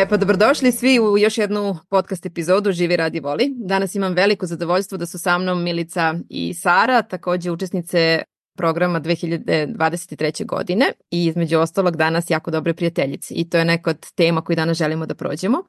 E pa dobrodošli svi u još jednu podcast epizodu Živi radi voli. Danas imam veliko zadovoljstvo da su sa mnom Milica i Sara, takođe učesnice programa 2023. godine i između ostalog danas jako dobre prijateljice i to je neka od tema koju danas želimo da prođemo.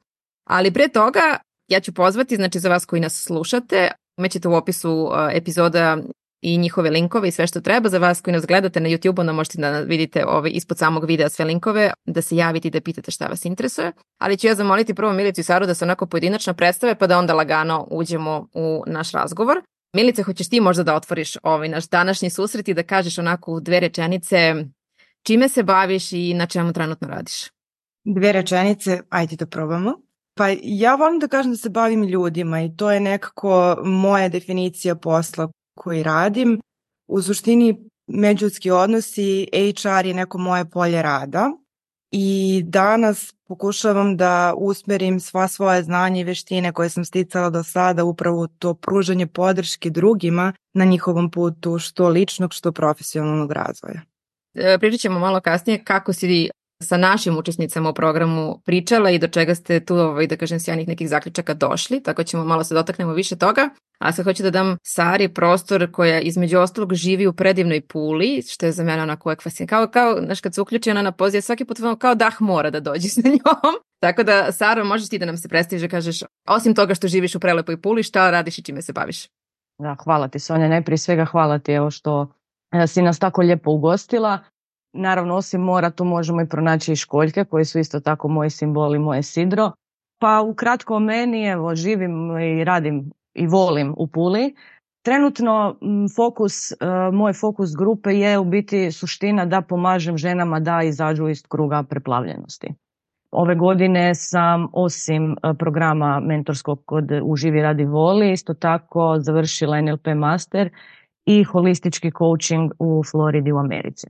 Ali pre toga ja ću pozvati, znači za vas koji nas slušate, imaćete u opisu epizoda i njihove linkove i sve što treba. Za vas koji nas gledate na YouTube, onda možete da vidite ovaj, ispod samog videa sve linkove, da se javite i da pitate šta vas interesuje. Ali ću ja zamoliti prvo Milicu i Saru da se onako pojedinačno predstave, pa da onda lagano uđemo u naš razgovor. Milice, hoćeš ti možda da otvoriš ovaj naš današnji susret i da kažeš onako u dve rečenice čime se baviš i na čemu trenutno radiš? Dve rečenice, ajde da probamo. Pa ja volim da kažem da se bavim ljudima i to je nekako moja definicija posla koji radim. U suštini međudski odnosi, HR je neko moje polje rada i danas pokušavam da usmerim sva svoje znanje i veštine koje sam sticala do sada upravo to pružanje podrške drugima na njihovom putu što ličnog što profesionalnog razvoja. E, pričat ćemo malo kasnije kako si sa našim učesnicama u programu pričala i do čega ste tu, ovaj, da kažem, sjajnih nekih zaključaka došli, tako ćemo malo se dotaknemo više toga. A sad hoću da dam Sari prostor koja između ostalog živi u predivnoj puli, što je za mene onako fascinantno. Kao, kao, znaš, kad se uključi ona na poziv, svaki put kao dah mora da dođe sa njom. Tako da, Sara, možeš ti da nam se predstaviš da kažeš, osim toga što živiš u prelepoj puli, šta radiš i čime se baviš? Da, hvala ti Sonja, najprije svega hvala ti evo što e, si nas tako lijepo ugostila. Naravno, osim mora tu možemo i pronaći i školjke koji su isto tako moji simboli, moje sidro. Pa ukratko o meni, evo, živim i radim i volim u Puli. Trenutno fokus, e, moj fokus grupe je u biti suština da pomažem ženama da izađu iz kruga preplavljenosti. Ove godine sam osim e, programa mentorskog kod Uživi radi voli, isto tako završila NLP master i holistički coaching u Floridi u Americi.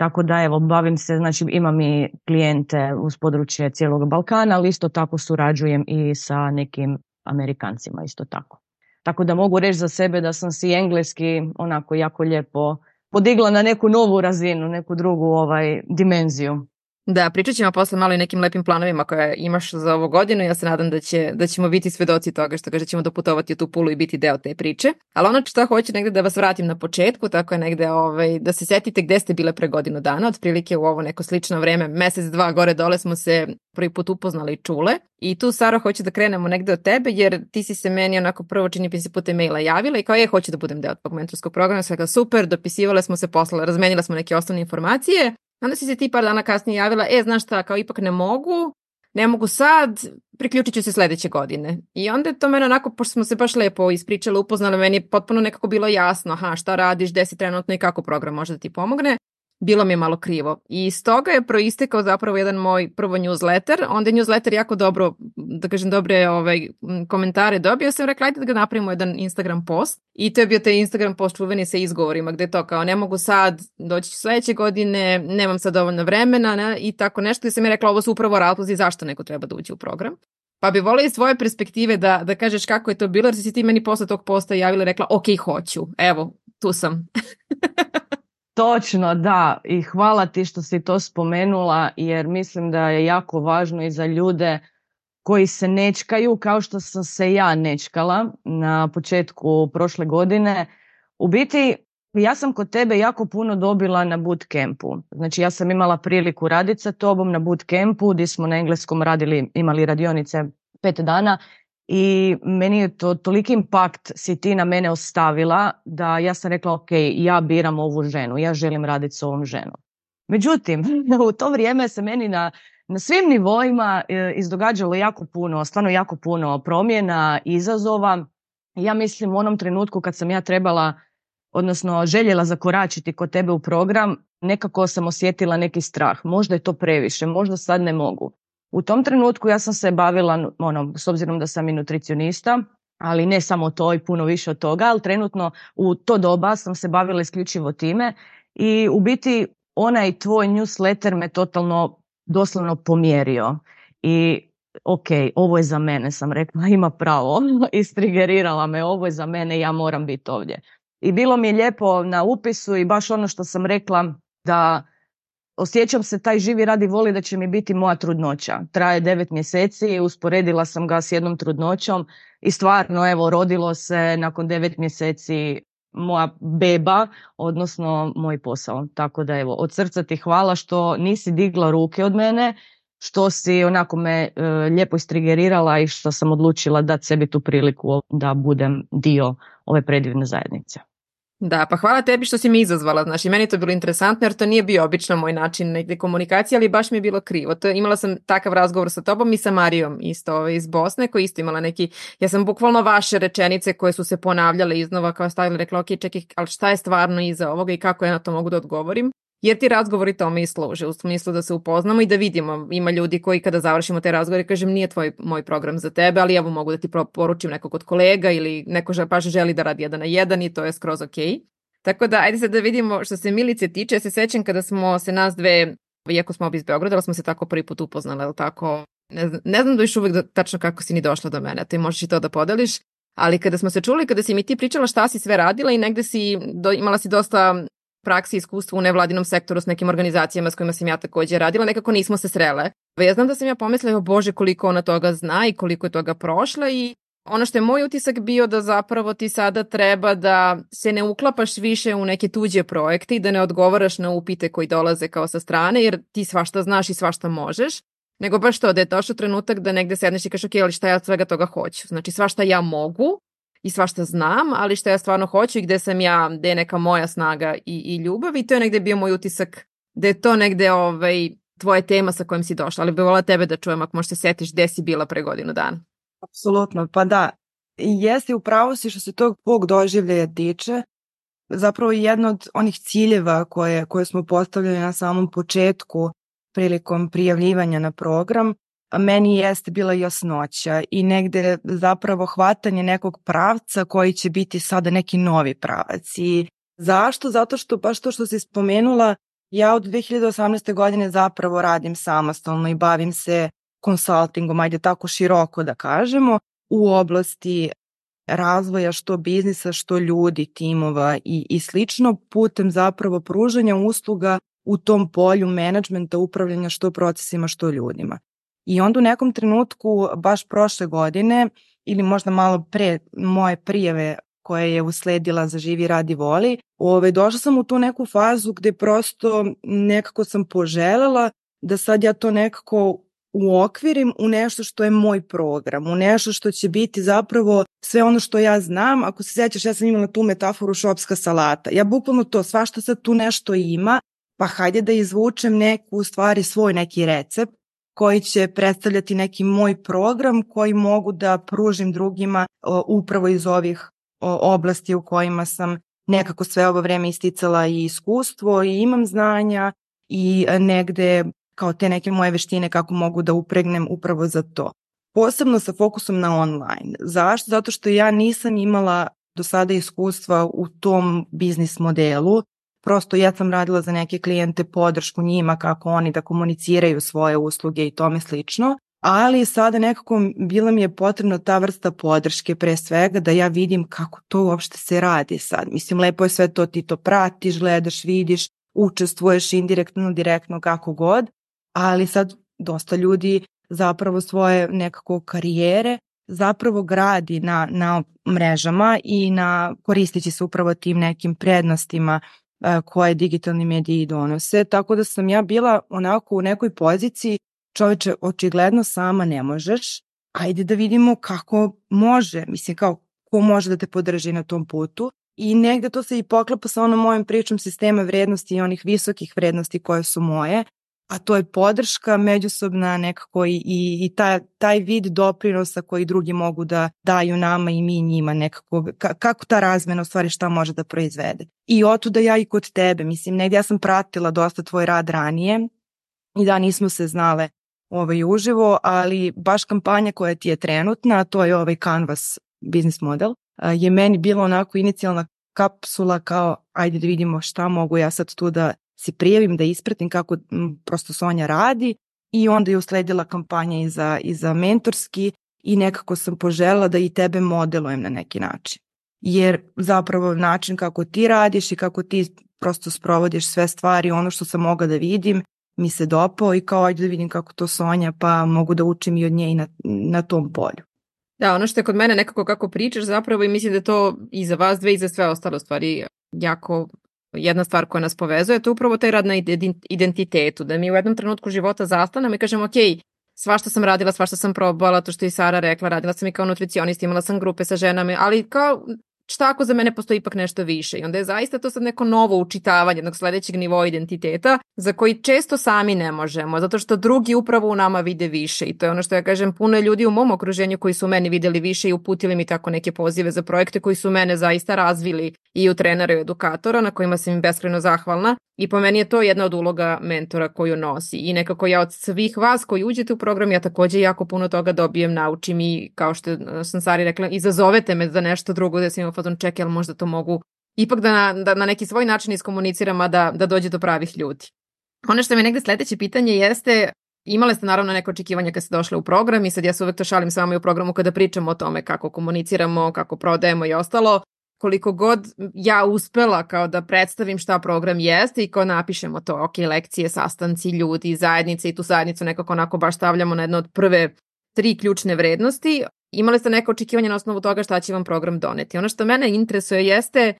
Tako da evo, bavim se, znači imam i klijente uz područje cijelog Balkana, ali isto tako surađujem i sa nekim Amerikancima isto tako. Tako da mogu reći za sebe da sam si engleski onako jako lijepo podigla na neku novu razinu, neku drugu ovaj dimenziju. Da, pričat ćemo posle malo i nekim lepim planovima koje imaš za ovu godinu. Ja se nadam da, će, da ćemo biti svedoci toga što kaže da ćemo doputovati u tu pulu i biti deo te priče. Ali ono što hoću negde da vas vratim na početku, tako je negde ovaj, da se setite gde ste bile pre godinu dana, otprilike u ovo neko slično vreme, mesec, dva gore dole smo se prvi put upoznali i čule. I tu, Sara, hoću da krenemo negde od tebe, jer ti si se meni onako prvo čini mi se putem maila javila i kao je, hoću da budem deo tog mentorskog programa. Sve super, dopisivale smo se posle, razmenila smo neke osnovne informacije Onda si se ti par dana kasnije javila, e, znaš šta, kao ipak ne mogu, ne mogu sad, priključit ću se sledeće godine. I onda je to mene onako, pošto smo se baš lepo ispričali, upoznali, meni je potpuno nekako bilo jasno, aha, šta radiš, gde si trenutno i kako program može da ti pomogne bilo mi je malo krivo. I iz toga je proistekao zapravo jedan moj prvo newsletter, onda je newsletter jako dobro, da kažem, dobre ovaj, komentare dobio sam, rekla, ajde da ga napravimo jedan Instagram post. I to je bio taj Instagram post čuveni sa izgovorima, gde to kao ne mogu sad, doći ću sledeće godine, nemam sad dovoljno vremena ne? i tako nešto. I sam je rekla, ovo su upravo razlozi zašto neko treba da uđe u program. Pa bi volila iz svoje perspektive da, da kažeš kako je to bilo, jer si ti meni posle tog posta javila i rekla, ok, hoću, evo, tu sam. Točno, da. I hvala ti što si to spomenula jer mislim da je jako važno i za ljude koji se nečkaju kao što sam se ja nečkala na početku prošle godine. U biti ja sam kod tebe jako puno dobila na bootcampu. Znači ja sam imala priliku raditi sa tobom na bootcampu gdje smo na engleskom radili, imali radionice pet dana i meni je to toliki impakt si ti na mene ostavila da ja sam rekla ok, ja biram ovu ženu, ja želim raditi s ovom ženom. Međutim, u to vrijeme se meni na, na svim nivoima e, izdogađalo jako puno, stvarno jako puno promjena, izazova. Ja mislim u onom trenutku kad sam ja trebala, odnosno željela zakoračiti kod tebe u program, nekako sam osjetila neki strah. Možda je to previše, možda sad ne mogu. U tom trenutku ja sam se bavila, ono, s obzirom da sam i nutricionista, ali ne samo to i puno više od toga, ali trenutno u to doba sam se bavila isključivo time i u biti onaj tvoj newsletter me totalno doslovno pomjerio i ok, ovo je za mene, sam rekla, ima pravo, istrigerirala me, ovo je za mene, ja moram biti ovdje. I bilo mi je lijepo na upisu i baš ono što sam rekla da osjećam se taj živi radi voli da će mi biti moja trudnoća. Traje devet mjeseci, usporedila sam ga s jednom trudnoćom i stvarno evo rodilo se nakon devet mjeseci moja beba, odnosno moj posao. Tako da evo, od srca ti hvala što nisi digla ruke od mene, što si onako me e, lijepo istrigerirala i što sam odlučila dati sebi tu priliku da budem dio ove predivne zajednice. Da, pa hvala tebi što si mi izazvala. Znači, meni to bilo interesantno jer to nije bio obično moj način negde komunikacije, ali baš mi je bilo krivo. To, imala sam takav razgovor sa tobom i sa Marijom isto ovaj, iz Bosne koja isto imala neki, ja sam bukvalno vaše rečenice koje su se ponavljale iznova kao stavila rekla, ok, čekaj, ali šta je stvarno iza ovoga i kako ja na to mogu da odgovorim. Jer ti razgovori tome i služe, u smislu da se upoznamo i da vidimo. Ima ljudi koji kada završimo te razgovore kažem nije tvoj moj program za tebe, ali evo mogu da ti poručim nekog od kolega ili neko baš želi da radi jedan na jedan i to je skroz ok. Tako da, ajde sad da vidimo što se Milice tiče. Ja se sećam kada smo se nas dve, iako smo obi iz Beograda, ali smo se tako prvi put upoznali, ali tako? Ne znam, ne znam da još uvek da, tačno kako si ni došla do mene, ti možeš i to da podeliš. Ali kada smo se čuli, kada si mi ti pričala šta si sve radila i negde si, do, imala si dosta praksi i iskustva u nevladinom sektoru s nekim organizacijama s kojima sam ja takođe radila, nekako nismo se srele. Ja znam da sam ja pomislila, bože, koliko ona toga zna i koliko je toga prošla i ono što je moj utisak bio da zapravo ti sada treba da se ne uklapaš više u neke tuđe projekte i da ne odgovaraš na upite koji dolaze kao sa strane, jer ti svašta znaš i svašta možeš, nego baš to da je došao trenutak da negde sedneš i kažeš ok, ali šta ja od svega toga hoću. Znači svašta ja mogu, i svašta znam, ali što ja stvarno hoću i gde sam ja, gde je neka moja snaga i, i ljubav i to je negde bio moj utisak da je to negde ovaj, tvoja tema sa kojom si došla, ali bi volila tebe da čujem ako možeš se setiš gde si bila pre godinu dana. Apsolutno, pa da, jesi upravo si što se tog tvog doživljaja tiče, zapravo jedno od onih ciljeva koje, koje smo postavljali na samom početku prilikom prijavljivanja na program meni jeste bila jasnoća i negde zapravo hvatanje nekog pravca koji će biti sada neki novi pravac. I zašto? Zato što baš to što si spomenula, ja od 2018. godine zapravo radim samostalno i bavim se konsultingom, ajde tako široko da kažemo, u oblasti razvoja što biznisa, što ljudi, timova i, i slično, putem zapravo pružanja usluga u tom polju menadžmenta, upravljanja što procesima, što ljudima. I onda u nekom trenutku, baš prošle godine, ili možda malo pre moje prijeve koje je usledila za živi radi voli, ove, došla sam u tu neku fazu gde prosto nekako sam poželela da sad ja to nekako uokvirim u nešto što je moj program, u nešto što će biti zapravo sve ono što ja znam. Ako se sećaš, ja sam imala tu metaforu šopska salata. Ja bukvalno to, svašta sad tu nešto ima, pa hajde da izvučem neku, u stvari, svoj neki recept koji će predstavljati neki moj program koji mogu da pružim drugima upravo iz ovih oblasti u kojima sam nekako sve ovo vreme isticala i iskustvo i imam znanja i negde kao te neke moje veštine kako mogu da upregnem upravo za to. Posebno sa fokusom na online. Zašto? Zato što ja nisam imala do sada iskustva u tom biznis modelu Prosto ja sam radila za neke klijente podršku njima kako oni da komuniciraju svoje usluge i tome slično, ali sada nekako bila mi je potrebna ta vrsta podrške pre svega da ja vidim kako to uopšte se radi sad. Mislim, lepo je sve to, ti to pratiš, gledaš, vidiš, učestvuješ indirektno, direktno, kako god, ali sad dosta ljudi zapravo svoje nekako karijere zapravo gradi na, na mrežama i na koristeći se upravo tim nekim prednostima koje digitalni mediji donose, tako da sam ja bila onako u nekoj poziciji, čoveče, očigledno sama ne možeš, ajde da vidimo kako može, mislim kao ko može da te podrži na tom putu. I negde to se i poklapa sa onom mojom pričom sistema vrednosti i onih visokih vrednosti koje su moje, a to je podrška međusobna nekako i, i, i taj, taj vid doprinosa koji drugi mogu da daju nama i mi njima nekako, ka, kako ta razmena u stvari šta može da proizvede. I da ja i kod tebe, mislim, negdje ja sam pratila dosta tvoj rad ranije i da nismo se znale ovaj, uživo, ali baš kampanja koja ti je trenutna, to je ovaj Canvas biznis model, je meni bila onako inicijalna kapsula kao ajde da vidimo šta mogu ja sad tu da se prijavim, da ispratim kako prosto Sonja radi i onda je usledila kampanja i za, i za mentorski i nekako sam poželjela da i tebe modelujem na neki način. Jer zapravo način kako ti radiš i kako ti prosto sprovodiš sve stvari, ono što sam mogla da vidim, mi se dopao i kao ajde da vidim kako to Sonja, pa mogu da učim i od nje i na, na tom polju. Da, ono što je kod mene nekako kako pričaš zapravo i mislim da to i za vas dve i za sve ostalo stvari jako jedna stvar koja nas povezuje, to je upravo taj rad na identitetu, da mi u jednom trenutku života zastanemo i kažemo, ok, svašta sam radila, svašta sam probala, to što je Sara rekla, radila sam i kao nutricionist, imala sam grupe sa ženama, ali kao šta ako za mene postoji ipak nešto više? I onda je zaista to sad neko novo učitavanje jednog sledećeg nivoa identiteta za koji često sami ne možemo, zato što drugi upravo u nama vide više. I to je ono što ja kažem, puno je ljudi u mom okruženju koji su meni videli više i uputili mi tako neke pozive za projekte koji su mene zaista razvili i u trenera i edukatora na kojima sam im beskreno zahvalna. I po meni je to jedna od uloga mentora koju nosi. I nekako ja od svih vas koji uđete u program, ja takođe jako puno toga dobijem, naučim i kao što sam Sari rekla, izazovete me za nešto drugo da sam imao fazon ček, ali možda to mogu ipak da na, da na neki svoj način iskomuniciram, a da, da dođe do pravih ljudi. Ono što mi negde sledeće pitanje jeste, imale ste naravno neko očekivanje kad ste došle u program i sad ja se uvek to šalim sa vama i u programu kada pričamo o tome kako komuniciramo, kako prodajemo i ostalo koliko god ja uspela kao da predstavim šta program jeste i kao napišemo to, ok, lekcije, sastanci, ljudi, zajednice i tu zajednicu nekako onako baš stavljamo na jedno od prve tri ključne vrednosti, imali ste neke očekivanja na osnovu toga šta će vam program doneti. Ono što mene interesuje jeste,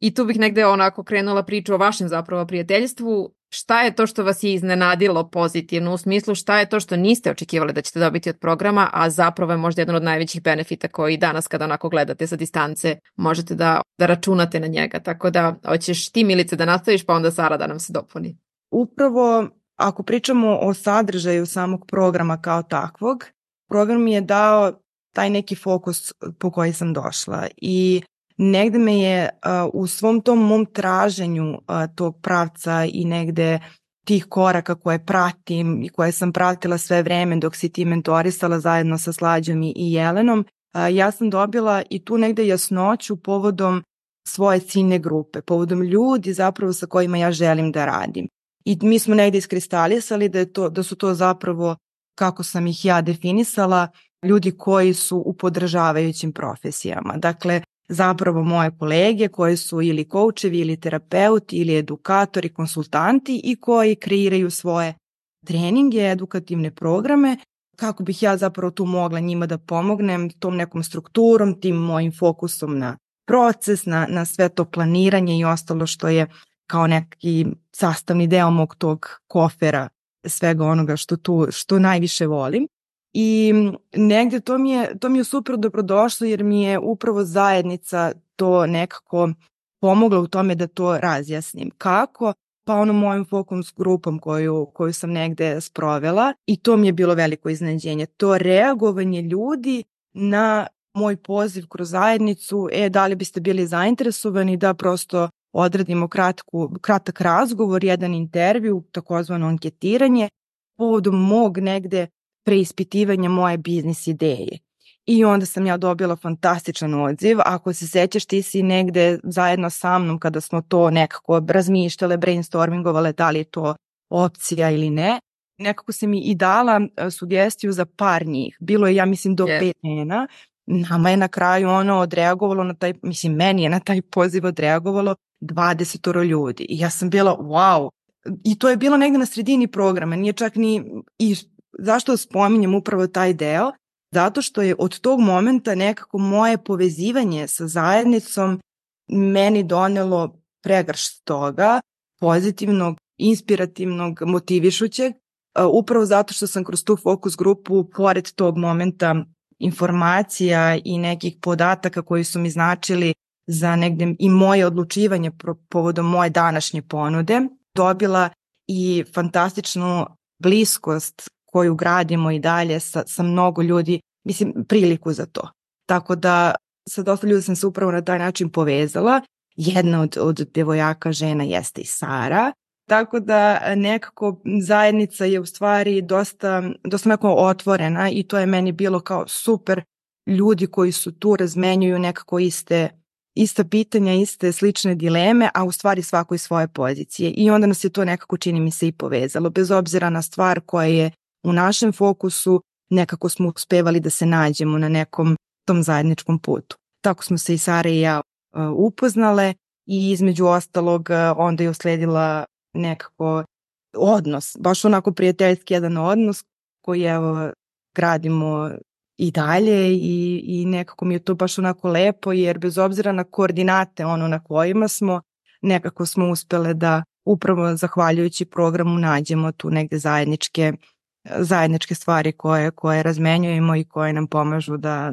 i tu bih negde onako krenula priču o vašem zapravo prijateljstvu, šta je to što vas je iznenadilo pozitivno u smislu šta je to što niste očekivali da ćete dobiti od programa, a zapravo je možda jedan od najvećih benefita koji danas kada onako gledate sa distance možete da, da računate na njega. Tako da hoćeš ti Milice da nastaviš pa onda Sara da nam se dopuni. Upravo ako pričamo o sadržaju samog programa kao takvog, program mi je dao taj neki fokus po koji sam došla i negde me je uh, u svom tom mom traženju uh, tog pravca i negde tih koraka koje pratim i koje sam pratila sve vreme dok si ti mentorisala zajedno sa Slađom i, Jelenom, ja sam dobila i tu negde jasnoću povodom svoje ciljne grupe, povodom ljudi zapravo sa kojima ja želim da radim. I mi smo negde iskristalisali da, je to, da su to zapravo, kako sam ih ja definisala, ljudi koji su u podržavajućim profesijama. Dakle, zapravo moje kolege koji su ili koučevi ili terapeuti ili edukatori, konsultanti i koji kreiraju svoje treninge, edukativne programe kako bih ja zapravo tu mogla njima da pomognem tom nekom strukturom, tim mojim fokusom na proces, na, na sve to planiranje i ostalo što je kao neki sastavni deo mog tog kofera svega onoga što tu što najviše volim. I negde to mi je, to mi je super dobrodošlo jer mi je upravo zajednica to nekako pomogla u tome da to razjasnim. Kako? Pa ono mojom fokus grupom koju, koju sam negde sprovela i to mi je bilo veliko iznenađenje. To reagovanje ljudi na moj poziv kroz zajednicu, e, da li biste bili zainteresovani da prosto odradimo kratku, kratak razgovor, jedan intervju, takozvano anketiranje, povodom mog negde preispitivanja moje biznis ideje. I onda sam ja dobila fantastičan odziv. Ako se sećaš, ti si negde zajedno sa mnom kada smo to nekako razmišljale, brainstormingovale da li je to opcija ili ne. Nekako se mi i dala e, sugestiju za par njih. Bilo je, ja mislim, do yes. pet njena. Nama je na kraju ono odreagovalo na taj, mislim, meni je na taj poziv odreagovalo 20 ljudi. I ja sam bila, wow, i to je bilo negde na sredini programa, nije čak ni, i Zašto spominjem upravo taj deo? Zato što je od tog momenta nekako moje povezivanje sa zajednicom meni donelo pregrš toga, pozitivnog, inspirativnog, motivišućeg, upravo zato što sam kroz tu fokus grupu, pored tog momenta informacija i nekih podataka koji su mi značili za negde i moje odlučivanje povodom moje današnje ponude, dobila i fantastičnu bliskost koju gradimo i dalje sa, sa mnogo ljudi, mislim, priliku za to. Tako da sa dosta ljudi sam se upravo na taj način povezala. Jedna od, od devojaka žena jeste i Sara, Tako da nekako zajednica je u stvari dosta, dosta nekako otvorena i to je meni bilo kao super ljudi koji su tu razmenjuju nekako iste ista pitanja, iste slične dileme, a u stvari svako iz svoje pozicije. I onda nas je to nekako, čini mi se, i povezalo. Bez obzira na stvar koja je u našem fokusu, nekako smo uspevali da se nađemo na nekom tom zajedničkom putu. Tako smo se i Sara i ja uh, upoznale i između ostalog uh, onda je usledila nekako odnos, baš onako prijateljski jedan odnos koji evo gradimo i dalje i, i nekako mi je to baš onako lepo jer bez obzira na koordinate ono na kojima smo, nekako smo uspele da upravo zahvaljujući programu nađemo tu negde zajedničke zajedničke stvari koje, koje razmenjujemo i koje nam pomažu da,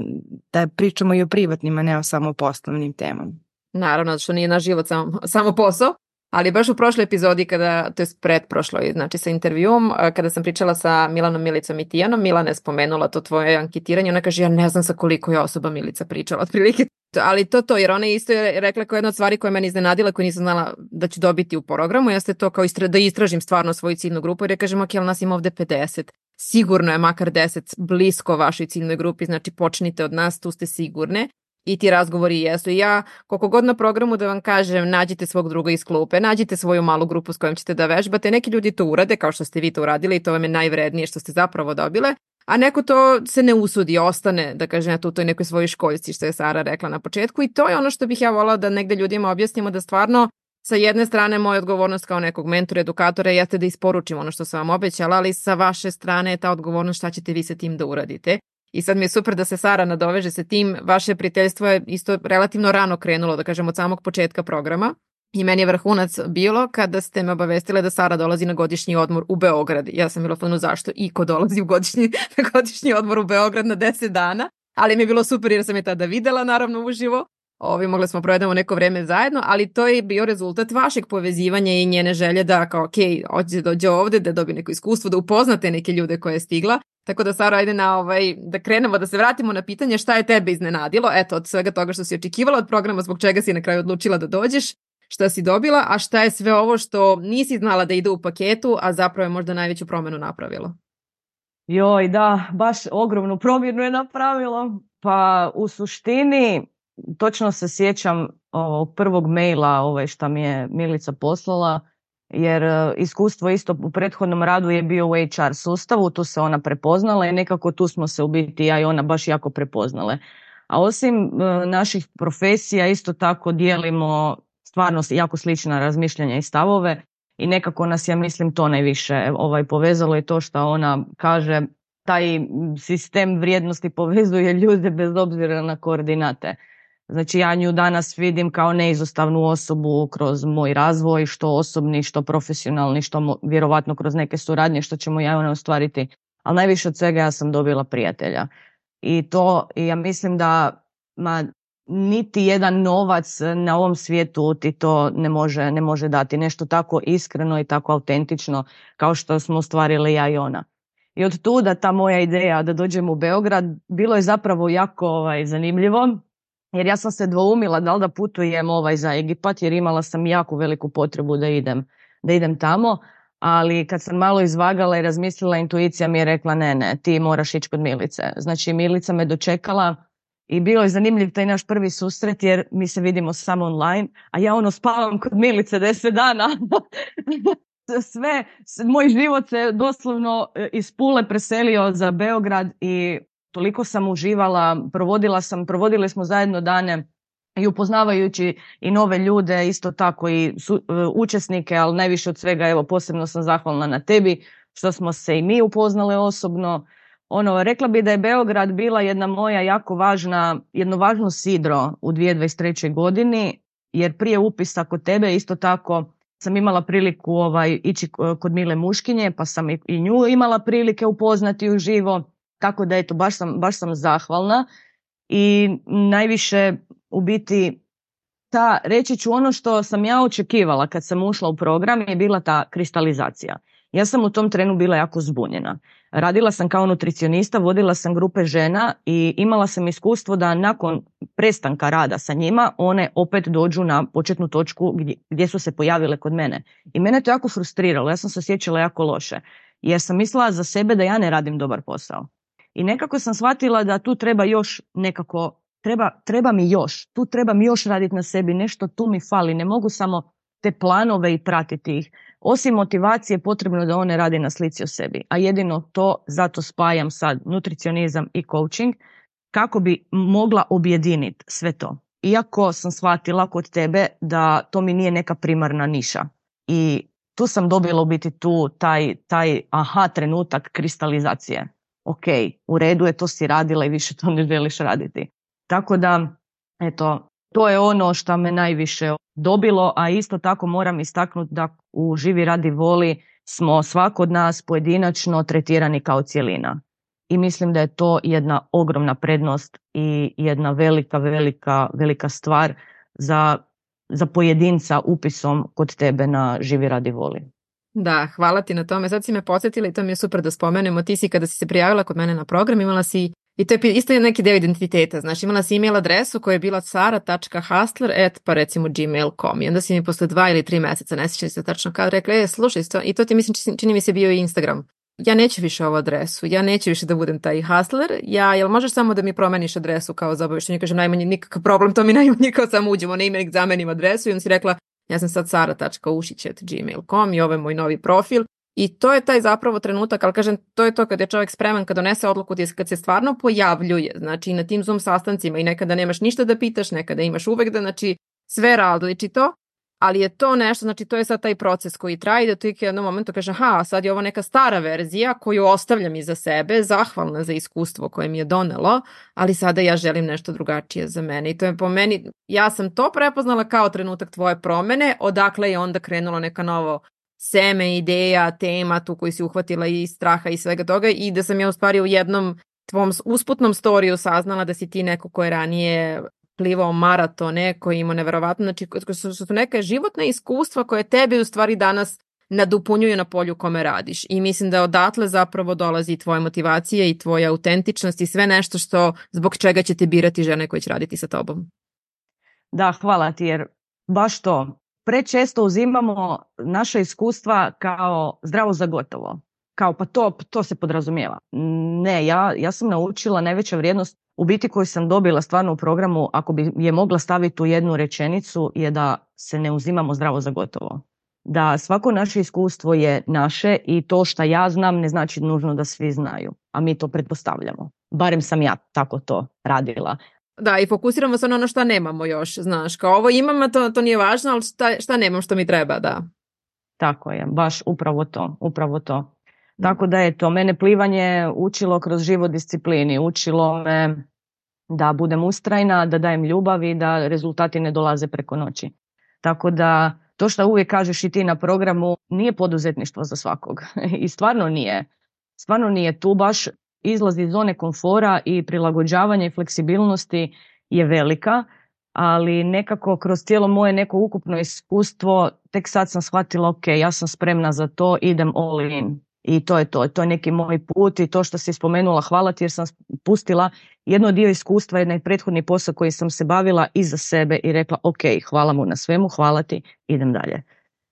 da pričamo i o privatnim, a ne o samo poslovnim temama. Naravno, što nije naš život samo, samo posao, Ali baš u prošloj epizodi, kada, to je pretprošloj, znači sa intervjuom, kada sam pričala sa Milanom Milicom i Tijanom, Milana je spomenula to tvoje anketiranje, ona kaže ja ne znam sa koliko je osoba Milica pričala otprilike. Ali to to, jer ona je isto rekla kao jedna od stvari koja meni iznenadila, koju nisam znala da ću dobiti u programu, jeste to kao istra, da istražim stvarno svoju ciljnu grupu, jer ja kažem, ok, ali nas ima ovde 50 sigurno je makar 10 blisko vašoj ciljnoj grupi, znači počnite od nas, tu ste sigurne i ti razgovori jesu. Ja, koliko god na programu da vam kažem, nađite svog druga iz klupe, nađite svoju malu grupu s kojom ćete da vežbate, neki ljudi to urade, kao što ste vi to uradili i to vam je najvrednije što ste zapravo dobile, a neko to se ne usudi, ostane, da kažem, tu toj nekoj svojoj školjci, što je Sara rekla na početku i to je ono što bih ja volala da negde ljudima objasnimo da stvarno sa jedne strane moja odgovornost kao nekog mentora, edukatora jeste da isporučim ono što sam vam obećala, ali sa vaše strane je ta odgovornost šta ćete vi sa tim da uradite. I sad mi je super da se Sara nadoveže sa tim. Vaše prijateljstvo je isto relativno rano krenulo, da kažem, od samog početka programa. I meni je vrhunac bilo kada ste me obavestile da Sara dolazi na godišnji odmor u Beograd. Ja sam bila fanu zašto i ko dolazi u godišnji, na godišnji odmor u Beograd na 10 dana. Ali mi je bilo super jer sam je tada videla naravno uživo. Ovi, mogli smo provedemo neko vreme zajedno, ali to je bio rezultat vašeg povezivanja i njene želje da kao, ok, hoće da dođe ovde, da dobije neko iskustvo, da upoznate neke ljude koje je stigla Tako da Sara, ajde na ovaj, da krenemo, da se vratimo na pitanje šta je tebe iznenadilo, eto, od svega toga što si očekivala od programa, zbog čega si na kraju odlučila da dođeš, šta si dobila, a šta je sve ovo što nisi znala da ide u paketu, a zapravo je možda najveću promenu napravilo? Joj, da, baš ogromnu promjenu je napravilo. Pa u suštini, točno se sjećam ovog prvog maila ovaj, šta mi je Milica poslala, jer e, iskustvo isto u prethodnom radu je bio u HR sustavu, tu se ona prepoznala i nekako tu smo se u biti ja i ona baš jako prepoznale. A osim e, naših profesija isto tako dijelimo stvarno jako slična razmišljanja i stavove i nekako nas ja mislim to najviše ovaj povezalo i to što ona kaže taj sistem vrijednosti povezuje ljude bez obzira na koordinate. Znači ja nju danas vidim kao neizostavnu osobu kroz moj razvoj, što osobni, što profesionalni, što vjerovatno kroz neke suradnje što ćemo ja ona ostvariti. Ali najviše od svega ja sam dobila prijatelja. I to ja mislim da ma, niti jedan novac na ovom svijetu ti to ne može, ne može dati. Nešto tako iskreno i tako autentično kao što smo ostvarili ja i ona. I od tuda ta moja ideja da dođem u Beograd bilo je zapravo jako ovaj, zanimljivo jer ja sam se dvoumila da li da putujem ovaj za Egipat jer imala sam jako veliku potrebu da idem, da idem tamo, ali kad sam malo izvagala i razmislila, intuicija mi je rekla ne, ne, ti moraš ići kod Milice. Znači Milica me dočekala i bilo je zanimljiv taj naš prvi susret jer mi se vidimo samo online, a ja ono spavam kod Milice deset dana. Sve, moj život se doslovno e, iz Pule preselio za Beograd i toliko sam uživala, provodila sam, provodili smo zajedno dane i upoznavajući i nove ljude, isto tako i su, uh, učesnike, ali najviše od svega, evo, posebno sam zahvalna na tebi, što smo se i mi upoznale osobno. Ono, rekla bi da je Beograd bila jedna moja jako važna, jedno važno sidro u 2023. godini, jer prije upisa kod tebe isto tako sam imala priliku ovaj, ići kod Mile Muškinje, pa sam i nju imala prilike upoznati uživo tako da eto, baš sam, baš sam zahvalna i najviše u biti ta, reći ću ono što sam ja očekivala kad sam ušla u program je bila ta kristalizacija. Ja sam u tom trenu bila jako zbunjena. Radila sam kao nutricionista, vodila sam grupe žena i imala sam iskustvo da nakon prestanka rada sa njima one opet dođu na početnu točku gdje, gdje su se pojavile kod mene. I mene to jako frustriralo, ja sam se osjećala jako loše jer sam mislila za sebe da ja ne radim dobar posao. I nekako sam shvatila da tu treba još nekako, treba, treba mi još, tu treba mi još raditi na sebi, nešto tu mi fali, ne mogu samo te planove i pratiti ih. Osim motivacije potrebno da one radi na slici o sebi, a jedino to zato spajam sad nutricionizam i coaching kako bi mogla objediniti sve to. Iako sam shvatila kod tebe da to mi nije neka primarna niša. I tu sam dobila u biti tu taj, taj aha trenutak kristalizacije. Ok, u redu je, to si radila i više to ne želiš raditi. Tako da, eto, to je ono što me najviše dobilo, a isto tako moram istaknuti da u Živi radi voli smo svako od nas pojedinačno tretirani kao cijelina. I mislim da je to jedna ogromna prednost i jedna velika, velika, velika stvar za, za pojedinca upisom kod tebe na Živi radi voli. Da, hvala ti na tome. Sad si me podsjetila i to mi je super da spomenemo. Ti si kada si se prijavila kod mene na program imala si I to je isto neki deo identiteta. Znači imala si email adresu koja je bila sara.hustler at pa recimo gmail.com i onda si mi posle dva ili tri meseca, ne sjećam se tačno kad, rekla, e, slušaj, i to ti mislim čini mi se bio i Instagram. Ja neću više ovu adresu, ja neću više da budem taj hustler, ja, jel možeš samo da mi promeniš adresu kao za obaveštenje, kažem najmanje nikakav problem, to mi najmanje kao samo uđemo na imenik, zamenim adresu i on si rekla, ja sam sad sara.ušić.gmail.com i ovo je moj novi profil. I to je taj zapravo trenutak, ali kažem, to je to kad je čovjek spreman, kad donese odluku, kad se stvarno pojavljuje, znači na tim Zoom sastancima i nekada nemaš ništa da pitaš, nekada imaš uvek da, znači, sve različito, ali je to nešto, znači to je sad taj proces koji traje da tu u jednom momentu kaže, aha, sad je ovo neka stara verzija koju ostavljam iza sebe, zahvalna za iskustvo koje mi je donelo, ali sada ja želim nešto drugačije za mene. I to je po meni, ja sam to prepoznala kao trenutak tvoje promene, odakle je onda krenulo neka novo seme ideja, tema tu koji si uhvatila i straha i svega toga i da sam ja u stvari u jednom tvom usputnom storiju saznala da si ti neko ko je ranije plivao maratone, koji ima neverovatno, znači su, su neke životne iskustva koje tebi u stvari danas nadupunjuju na polju kome radiš. I mislim da odatle zapravo dolazi tvoja motivacija i tvoja autentičnost i sve nešto što zbog čega će te birati žene koje će raditi sa tobom. Da, hvala ti jer baš to prečesto uzimamo naše iskustva kao zdravo za gotovo. Kao pa to, to se podrazumijeva. Ne, ja, ja sam naučila najveća vrijednost u biti koju sam dobila stvarno u programu, ako bi je mogla staviti u jednu rečenicu, je da se ne uzimamo zdravo za gotovo. Da svako naše iskustvo je naše i to što ja znam ne znači nužno da svi znaju, a mi to pretpostavljamo. Barem sam ja tako to radila. Da, i fokusiramo se na ono što nemamo još, znaš, kao ovo imam, a to, to nije važno, ali šta, šta nemam što mi treba, da. Tako je, baš upravo to, upravo to. Tako da je to, mene plivanje učilo kroz život disciplini, učilo me da budem ustrajna, da dajem ljubav i da rezultati ne dolaze preko noći. Tako da to što uvijek kažeš i ti na programu nije poduzetništvo za svakog i stvarno nije. Stvarno nije tu baš izlaz iz zone komfora i prilagođavanja i fleksibilnosti je velika, ali nekako kroz cijelo moje neko ukupno iskustvo tek sad sam shvatila ok, ja sam spremna za to, idem all in. I to je to, to je neki moj put i to što si spomenula, hvala ti jer sam pustila jedno dio iskustva, jedan prethodni posao koji sam se bavila iza sebe i rekla ok, hvala mu na svemu, hvala ti, idem dalje.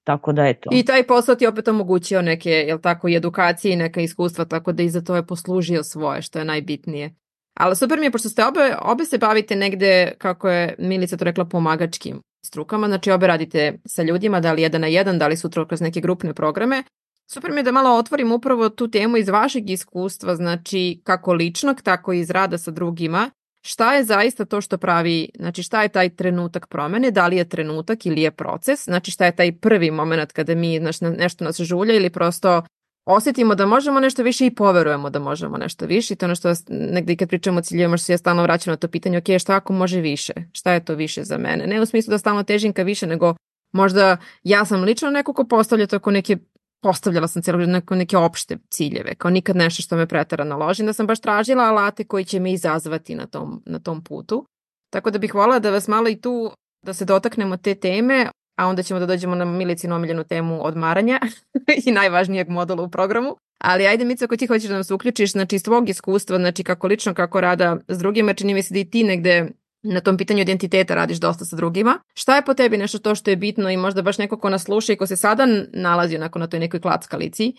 Tako da eto. I taj posao ti opet omogućio neke, jel tako, i edukacije i neka iskustva, tako da i za to je poslužio svoje, što je najbitnije. Ali super mi je, pošto ste obe, obe se bavite negde, kako je Milica to rekla, pomagačkim strukama, znači obe radite sa ljudima, da li jedan na jedan, da li sutra kroz neke grupne programe. Super mi je da malo otvorim upravo tu temu iz vašeg iskustva, znači kako ličnog, tako i iz rada sa drugima. Šta je zaista to što pravi, znači šta je taj trenutak promene, da li je trenutak ili je proces, znači šta je taj prvi moment kada mi znači, nešto nas žulja ili prosto osetimo da možemo nešto više i poverujemo da možemo nešto više? I to ono što negde kad pričamo o ciljevima što se ja stalno vraćam na to pitanje, ok, šta ako može više, šta je to više za mene, ne u smislu da stalno težim ka više, nego možda ja sam lično neko ko postavlja to ako neke postavljala sam cijelo neke, neke opšte ciljeve, kao nikad nešto što me pretarano loži, da sam baš tražila alate koji će me izazvati na tom, na tom putu. Tako da bih volila da vas malo i tu, da se dotaknemo te teme, a onda ćemo da dođemo na milicinu omiljenu temu odmaranja i najvažnijeg modula u programu. Ali ajde Mica, ako ti hoćeš da nam se uključiš, znači iz tvog iskustva, znači kako lično, kako rada s drugima, čini mi se da i ti negde na tom pitanju identiteta radiš dosta sa drugima. Šta je po tebi nešto to što je bitno i možda baš neko ko nas sluša i ko se sada nalazi onako na toj nekoj klackalici,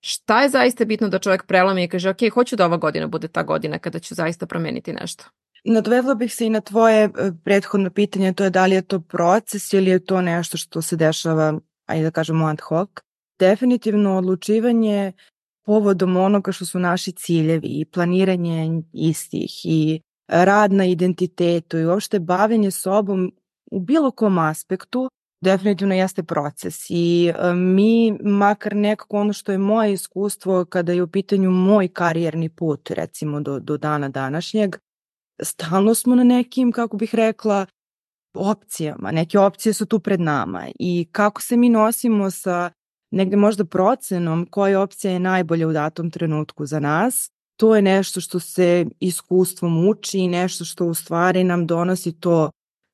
Šta je zaista bitno da čovjek prelomi i kaže, ok, hoću da ova godina bude ta godina kada ću zaista promeniti nešto? Nadvezla bih se i na tvoje e, prethodno pitanje, to je da li je to proces ili je to nešto što se dešava, ajde da kažemo ad hoc. Definitivno odlučivanje povodom onoga što su naši ciljevi i planiranje istih i rad na identitetu i uopšte bavenje sobom u bilo kom aspektu definitivno jeste proces. I e, mi makar nekako ono što je moje iskustvo kada je u pitanju moj karijerni put recimo do, do dana današnjeg stalno smo na nekim kako bih rekla opcijama, neke opcije su tu pred nama. I kako se mi nosimo sa negde možda procenom koja opcija je najbolja u datom trenutku za nas, to je nešto što se iskustvom uči i nešto što u stvari nam donosi to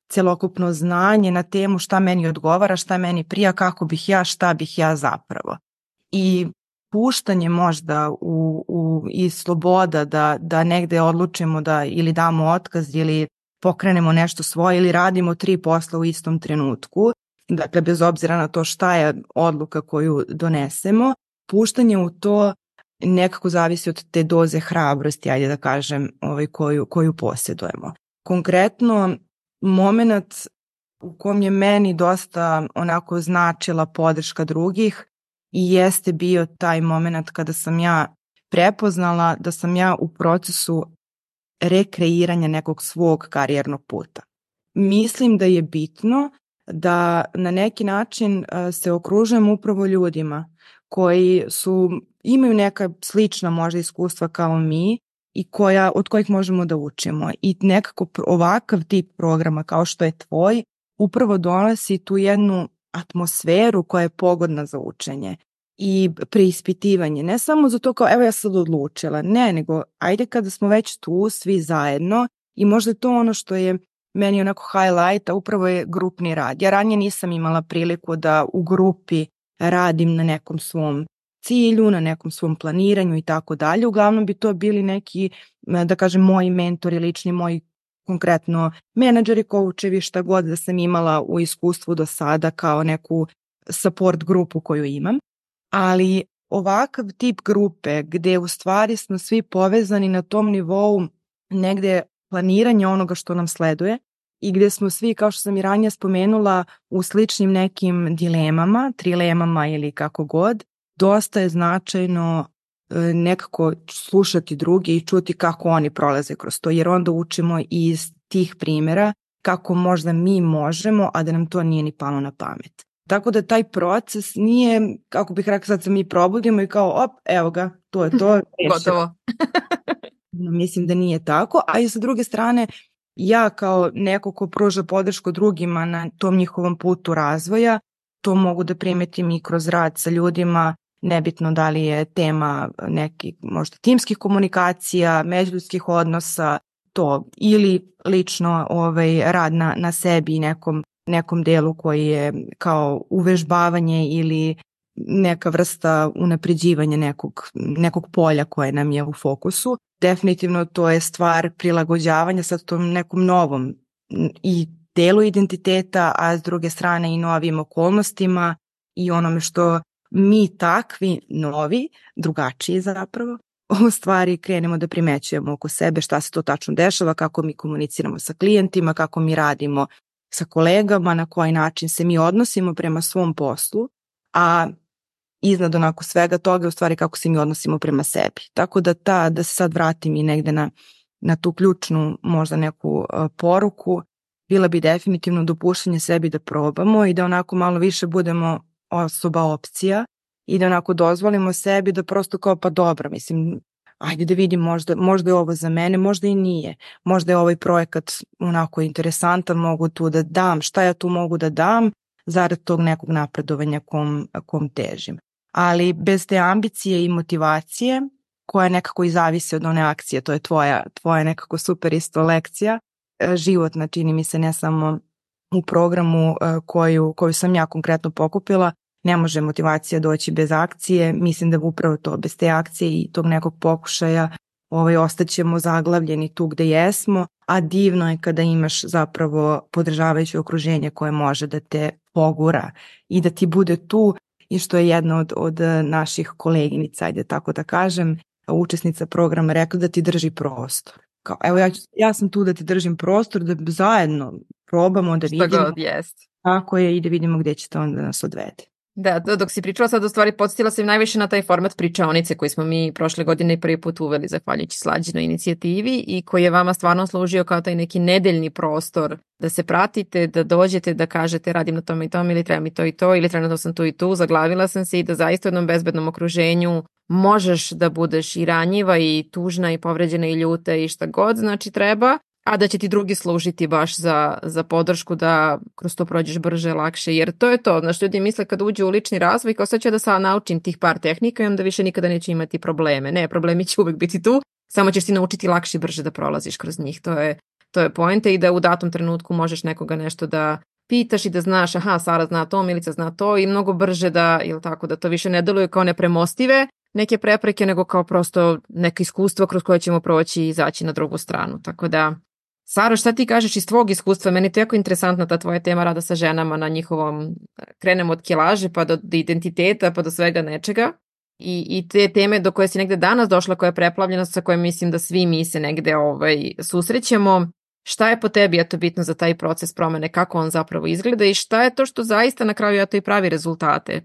celokupno znanje na temu šta meni odgovara, šta meni prija, kako bih ja, šta bih ja zapravo. I puštanje možda u, u, i sloboda da, da negde odlučimo da ili damo otkaz ili pokrenemo nešto svoje ili radimo tri posla u istom trenutku, dakle bez obzira na to šta je odluka koju donesemo, puštanje u to nekako zavisi od te doze hrabrosti, ajde da kažem, ovaj, koju, koju posjedujemo. Konkretno, moment u kom je meni dosta onako značila podrška drugih i jeste bio taj moment kada sam ja prepoznala da sam ja u procesu rekreiranja nekog svog karijernog puta. Mislim da je bitno da na neki način se okružujem upravo ljudima koji su imaju neka slična možda iskustva kao mi i koja, od kojih možemo da učimo. I nekako ovakav tip programa kao što je tvoj upravo donosi tu jednu atmosferu koja je pogodna za učenje i preispitivanje. Ne samo za to kao evo ja sad odlučila, ne, nego ajde kada smo već tu svi zajedno i možda je to ono što je meni onako highlight, a upravo je grupni rad. Ja ranije nisam imala priliku da u grupi radim na nekom svom cilju, na nekom svom planiranju i tako dalje. Uglavnom bi to bili neki, da kažem, moji mentori, lični moji konkretno menadžeri, koučevi, šta god da sam imala u iskustvu do sada kao neku support grupu koju imam. Ali ovakav tip grupe gde u stvari smo svi povezani na tom nivou negde planiranja onoga što nam sleduje i gde smo svi, kao što sam i ranije spomenula, u sličnim nekim dilemama, trilemama ili kako god, dosta je značajno e, nekako slušati druge i čuti kako oni prolaze kroz to, jer onda učimo iz tih primera kako možda mi možemo, a da nam to nije ni palo na pamet. Tako da taj proces nije, kako bih rekla, sad se mi probudimo i kao, op, evo ga, to je to. Gotovo. Mislim da nije tako, a i sa druge strane, ja kao neko ko pruža podršku drugima na tom njihovom putu razvoja, to mogu da primetim i kroz rad sa ljudima nebitno da li je tema neki možda timskih komunikacija, međuljudskih odnosa, to ili lično ovaj, rad na, na sebi i nekom, nekom delu koji je kao uvežbavanje ili neka vrsta unapređivanja nekog, nekog polja koje nam je u fokusu. Definitivno to je stvar prilagođavanja sa tom nekom novom i delu identiteta, a s druge strane i novim okolnostima i onome što mi takvi novi, drugačiji zapravo, u stvari krenemo da primećujemo oko sebe šta se to tačno dešava, kako mi komuniciramo sa klijentima, kako mi radimo sa kolegama, na koji način se mi odnosimo prema svom poslu, a iznad onako svega toga u stvari kako se mi odnosimo prema sebi. Tako da ta, da se sad vratim i negde na, na tu ključnu možda neku uh, poruku, bila bi definitivno dopuštanje sebi da probamo i da onako malo više budemo osoba opcija i da onako dozvolimo sebi da prosto kao pa dobro, mislim, ajde da vidim možda, možda je ovo za mene, možda i nije. Možda je ovaj projekat onako interesantan, mogu tu da dam, šta ja tu mogu da dam zarad tog nekog napredovanja kom, kom težim. Ali bez te ambicije i motivacije, koja nekako i zavisi od one akcije, to je tvoja, tvoja nekako super isto lekcija, e, životna čini mi se ne samo u programu e, koju, koju sam ja konkretno pokupila, ne može motivacija doći bez akcije, mislim da upravo to, bez te akcije i tog nekog pokušaja ovaj, ostaćemo zaglavljeni tu gde jesmo, a divno je kada imaš zapravo podržavajuće okruženje koje može da te pogura i da ti bude tu i što je jedna od, od naših koleginica, ajde tako da kažem, učesnica programa rekla da ti drži prostor. Kao, evo ja, ja sam tu da ti držim prostor, da zajedno probamo da vidimo. Šta god, jest. Tako je i da vidimo gde će to onda nas odvede. Da, dok si pričala sad u stvari podsjetila sam najviše na taj format pričaonice koji smo mi prošle godine prvi put uveli zahvaljujući slađenoj inicijativi i koji je vama stvarno služio kao taj neki nedeljni prostor da se pratite, da dođete, da kažete radim na tome i tome ili treba mi to i to ili trenutno sam tu i tu, zaglavila sam se i da zaista u jednom bezbednom okruženju možeš da budeš i ranjiva i tužna i povređena i ljuta i šta god znači treba, a da će ti drugi služiti baš za, za podršku da kroz to prođeš brže, lakše, jer to je to, znaš, ljudi misle kad uđu u lični razvoj, kao sad ću ja da sad naučim tih par tehnika i onda više nikada neće imati probleme. Ne, problemi će uvek biti tu, samo ćeš ti naučiti lakše i brže da prolaziš kroz njih, to je, to je poenta i da u datom trenutku možeš nekoga nešto da pitaš i da znaš, aha, Sara zna to, Milica zna to i mnogo brže da, ili tako, da to više ne deluje kao nepremostive neke prepreke, nego kao prosto neka iskustva kroz koje ćemo proći i izaći na drugu stranu. Tako da Saro, šta ti kažeš iz tvog iskustva? Meni je to jako interesantna ta tvoja tema rada sa ženama na njihovom, krenemo od kilaže pa do, do identiteta pa do svega nečega. I, I te teme do koje si negde danas došla, koja je preplavljena, sa kojom mislim da svi mi se negde ovaj, susrećemo. Šta je po tebi eto bitno za taj proces promene, kako on zapravo izgleda i šta je to što zaista na kraju eto i pravi rezultate?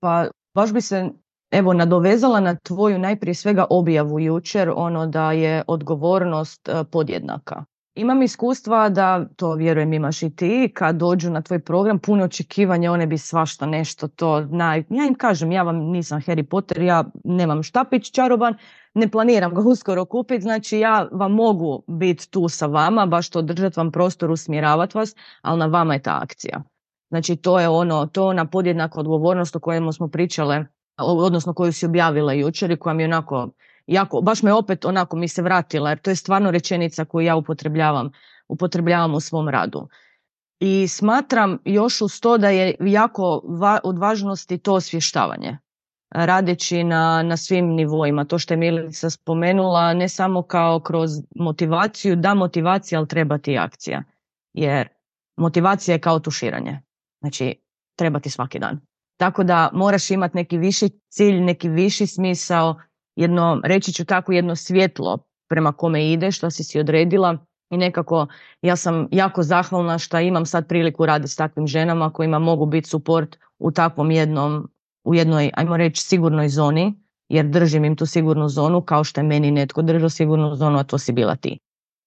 Pa baš bi se evo nadovezala na tvoju najprije svega objavu jučer, ono da je odgovornost e, podjednaka. Imam iskustva da, to vjerujem imaš i ti, kad dođu na tvoj program, puno očekivanja, one bi svašta nešto to, naj... ja im kažem, ja vam nisam Harry Potter, ja nemam štapić čaroban, ne planiram ga uskoro kupiti, znači ja vam mogu biti tu sa vama, baš to držati vam prostor, usmjeravati vas, ali na vama je ta akcija. Znači to je ono, to na podjednaku odgovornost o kojemu smo pričale odnosno koju si objavila jučer i koja mi je onako jako, baš me opet onako mi se vratila jer to je stvarno rečenica koju ja upotrebljavam, upotrebljavam u svom radu. I smatram još uz to da je jako va, od važnosti to osvještavanje radeći na, na svim nivoima. To što je Milica spomenula, ne samo kao kroz motivaciju, da motivacija, ali treba ti akcija. Jer motivacija je kao tuširanje. Znači, treba ti svaki dan. Tako da moraš imati neki viši cilj, neki viši smisao, jedno, reći ću tako, jedno svjetlo prema kome ideš, što si si odredila i nekako ja sam jako zahvalna što imam sad priliku raditi s takvim ženama kojima mogu biti suport u takvom jednom, u jednoj, ajmo reći, sigurnoj zoni, jer držim im tu sigurnu zonu kao što je meni netko držao sigurnu zonu, a to si bila ti.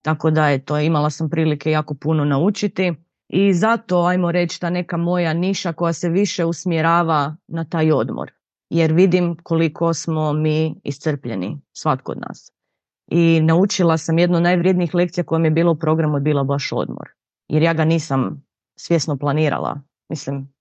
Tako da je to, imala sam prilike jako puno naučiti i zato, ajmo reći, ta neka moja niša koja se više usmjerava na taj odmor. Jer vidim koliko smo mi iscrpljeni, svatko od nas. I naučila sam jednu najvrijednijih lekcija koja mi je bila u programu je bila baš odmor. Jer ja ga nisam svjesno planirala. Mislim,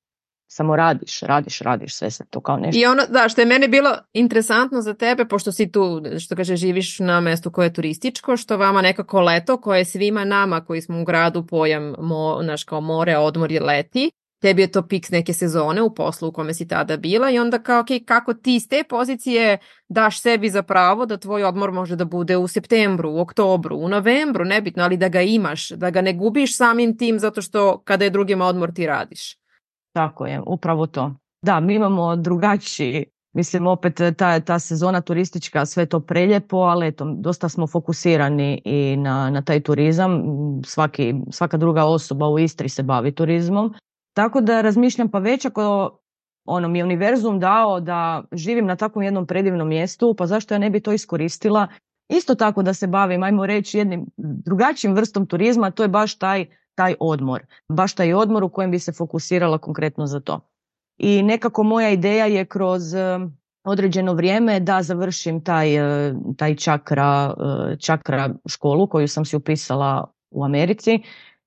samo radiš, radiš, radiš, sve se to kao nešto. I ono, da, što je meni bilo interesantno za tebe, pošto si tu, što kaže, živiš na mestu koje je turističko, što vama nekako leto, koje je svima nama koji smo u gradu pojam, mo, naš kao more, odmor je leti, tebi je to pik neke sezone u poslu u kome si tada bila i onda kao, okay, kako ti iz te pozicije daš sebi za pravo da tvoj odmor može da bude u septembru, u oktobru, u novembru, nebitno, ali da ga imaš, da ga ne gubiš samim tim zato što kada je drugima odmor ti radiš. Tako je, upravo to. Da, mi imamo drugačiji, mislim opet ta, ta sezona turistička, sve to preljepo, ali eto, dosta smo fokusirani i na, na taj turizam. Svaki, svaka druga osoba u Istri se bavi turizmom. Tako da razmišljam pa već ako ono mi je univerzum dao da živim na takvom jednom predivnom mjestu, pa zašto ja ne bi to iskoristila isto tako da se bavim, ajmo reći, jednim drugačijim vrstom turizma, to je baš taj taj odmor. Baš taj odmor u kojem bi se fokusirala konkretno za to. I nekako moja ideja je kroz e, određeno vrijeme da završim taj, e, taj čakra, e, čakra školu koju sam si upisala u Americi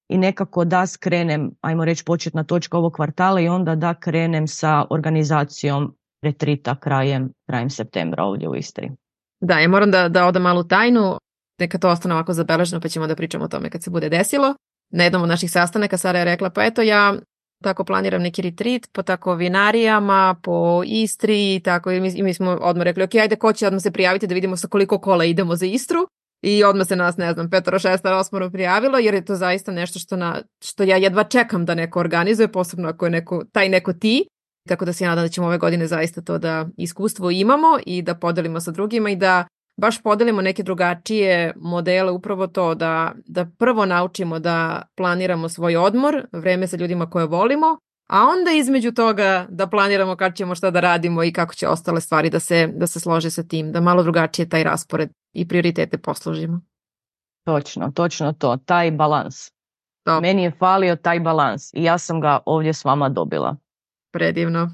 i nekako da skrenem, ajmo reći početna točka ovog kvartala i onda da krenem sa organizacijom retrita krajem, krajem septembra ovdje u Istri. Da, ja moram da, da odam malu tajnu, neka to ostane ovako zabeleženo pa ćemo da pričamo o tome kad se bude desilo na jednom od naših sastanaka Sara je rekla pa eto ja tako planiram neki retreat po tako vinarijama, po Istri i tako. I mi, i mi smo odmah rekli ok, ajde ko će odmah se prijaviti da vidimo sa koliko kola idemo za Istru? I odmah se nas, ne znam, petoro, šestara, osmoro prijavilo jer je to zaista nešto što, na, što ja jedva čekam da neko organizuje, posebno ako je neko, taj neko ti. Tako da se ja nadam da ćemo ove godine zaista to da iskustvo imamo i da podelimo sa drugima i da baš podelimo neke drugačije modele, upravo to da, da prvo naučimo da planiramo svoj odmor, vreme sa ljudima koje volimo, a onda između toga da planiramo kad ćemo šta da radimo i kako će ostale stvari da se, da se slože sa tim, da malo drugačije taj raspored i prioritete posložimo. Točno, točno to, taj balans. To. Meni je falio taj balans i ja sam ga ovdje s vama dobila. Predivno.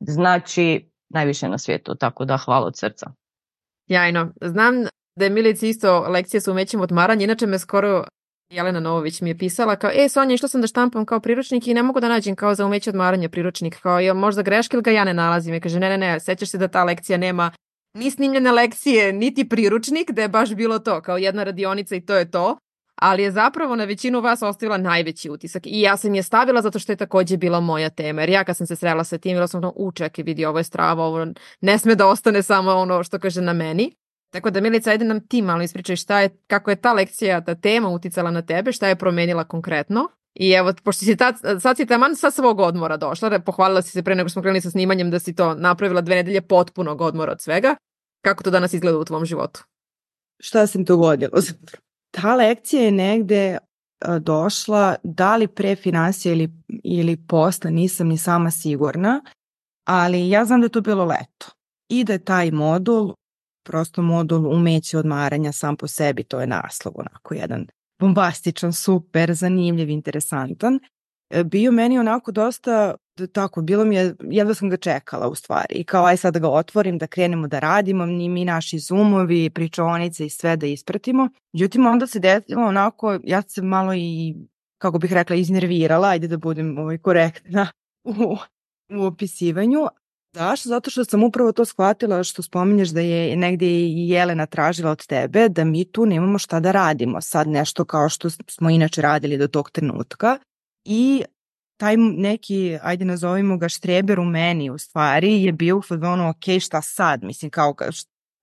Znači, najviše na svijetu, tako da hvala od srca. Jajno. Znam da je Milici isto lekcija sa umećem odmaranja, inače me skoro Jelena Novović mi je pisala kao, e Sonja, išla sam da štampam kao priručnik i ne mogu da nađem kao za umeće odmaranja priručnik, kao je možda greška ili ga ja ne nalazim. I kaže, ne, ne, ne, sećaš se da ta lekcija nema ni snimljene lekcije, niti priručnik, da je baš bilo to, kao jedna radionica i to je to ali je zapravo na većinu vas ostavila najveći utisak. I ja sam je stavila zato što je takođe bila moja tema. Jer ja kad sam se srela sa tim, bila sam ono, u čekaj, vidi, ovo je strava, ovo ne sme da ostane samo ono što kaže na meni. Tako da Milica, ajde nam ti malo ispričaj šta je, kako je ta lekcija, ta tema uticala na tebe, šta je promenila konkretno. I evo, pošto si tad, sad si taman sa svog odmora došla, pohvalila si se pre nego smo krenuli sa snimanjem da si to napravila dve nedelje potpunog odmora od svega. Kako to danas izgleda u tvom životu? Šta se mi dogodilo? Ta lekcija je negde e, došla, da li pre finansija ili, ili posla, nisam ni sama sigurna, ali ja znam da je to bilo leto i da je taj modul, prosto modul umeće odmaranja sam po sebi, to je naslov onako jedan bombastičan, super, zanimljiv, interesantan, bio meni onako dosta tako, bilo mi je, jedva sam ga čekala u stvari i kao aj sad da ga otvorim, da krenemo da radimo, ni mi naši zoomovi, pričonice i sve da ispratimo. Međutim, onda se desilo onako, ja sam malo i, kako bih rekla, iznervirala, ajde da budem ovaj, korektna u, u opisivanju. Zašto? Zato što sam upravo to shvatila što spominješ da je negde i Jelena tražila od tebe da mi tu nemamo šta da radimo. Sad nešto kao što smo inače radili do tog trenutka. I taj neki, ajde nazovimo ga štreber u meni u stvari je bio u fazonu ok, šta sad, mislim kao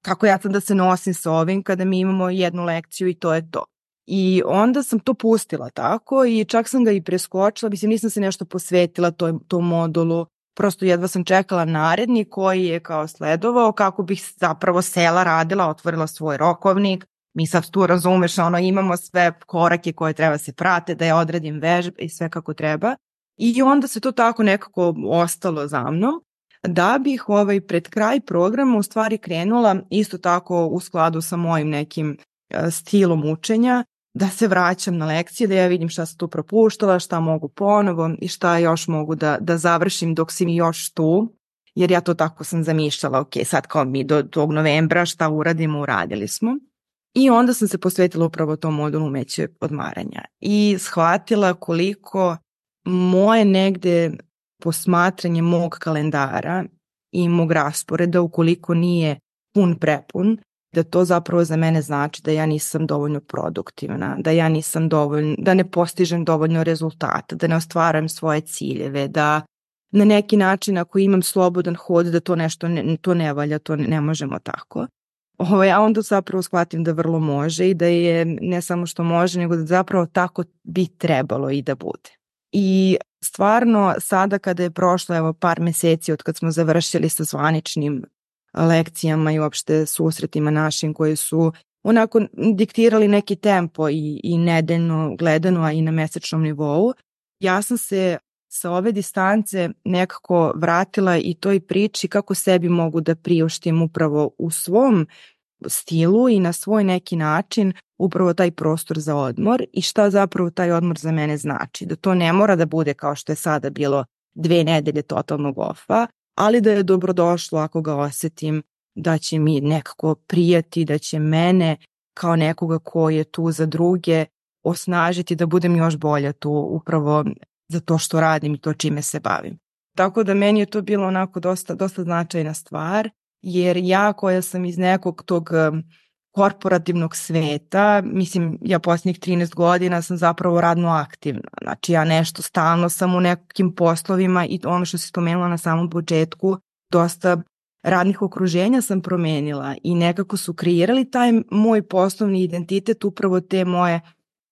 kako ja sam da se nosim sa ovim kada mi imamo jednu lekciju i to je to. I onda sam to pustila tako i čak sam ga i preskočila, mislim nisam se nešto posvetila toj, tom modulu, prosto jedva sam čekala naredni koji je kao sledovao kako bih zapravo sela radila, otvorila svoj rokovnik, mi sad tu razumeš, ono imamo sve korake koje treba se prate, da ja odradim vežbe i sve kako treba. I onda se to tako nekako ostalo za mnom da bih ovaj pred kraj programa u stvari krenula isto tako u skladu sa mojim nekim e, stilom učenja da se vraćam na lekcije, da ja vidim šta sam tu propuštala, šta mogu ponovo i šta još mogu da, da završim dok si mi još tu, jer ja to tako sam zamišljala, ok, sad kao mi do tog novembra šta uradimo, uradili smo. I onda sam se posvetila upravo tom modulu umeće odmaranja i shvatila koliko moje negde posmatranje mog kalendara i mog rasporeda ukoliko nije pun prepun, da to zapravo za mene znači da ja nisam dovoljno produktivna, da ja nisam dovoljno, da ne postižem dovoljno rezultata, da ne ostvaram svoje ciljeve, da na neki način ako imam slobodan hod da to nešto ne, to ne valja, to ne, ne možemo tako. Ovo, ja onda zapravo shvatim da vrlo može i da je ne samo što može, nego da zapravo tako bi trebalo i da bude. I stvarno sada kada je prošlo evo par meseci od kad smo završili sa zvaničnim lekcijama i uopšte susretima našim koji su onako diktirali neki tempo i, i nedeljno gledano, a i na mesečnom nivou, ja sam se sa ove distance nekako vratila i toj priči kako sebi mogu da priuštim upravo u svom stilu i na svoj neki način upravo taj prostor za odmor i šta zapravo taj odmor za mene znači. Da to ne mora da bude kao što je sada bilo dve nedelje totalnog ofa, ali da je dobrodošlo ako ga osetim da će mi nekako prijati, da će mene kao nekoga ko je tu za druge osnažiti da budem još bolja tu upravo za to što radim i to čime se bavim. Tako da meni je to bilo onako dosta, dosta značajna stvar jer ja koja sam iz nekog tog korporativnog sveta, mislim ja posljednjih 13 godina sam zapravo radno aktivna, znači ja nešto stalno sam u nekim poslovima i ono što se spomenula na samom početku, dosta radnih okruženja sam promenila i nekako su kreirali taj moj poslovni identitet upravo te moje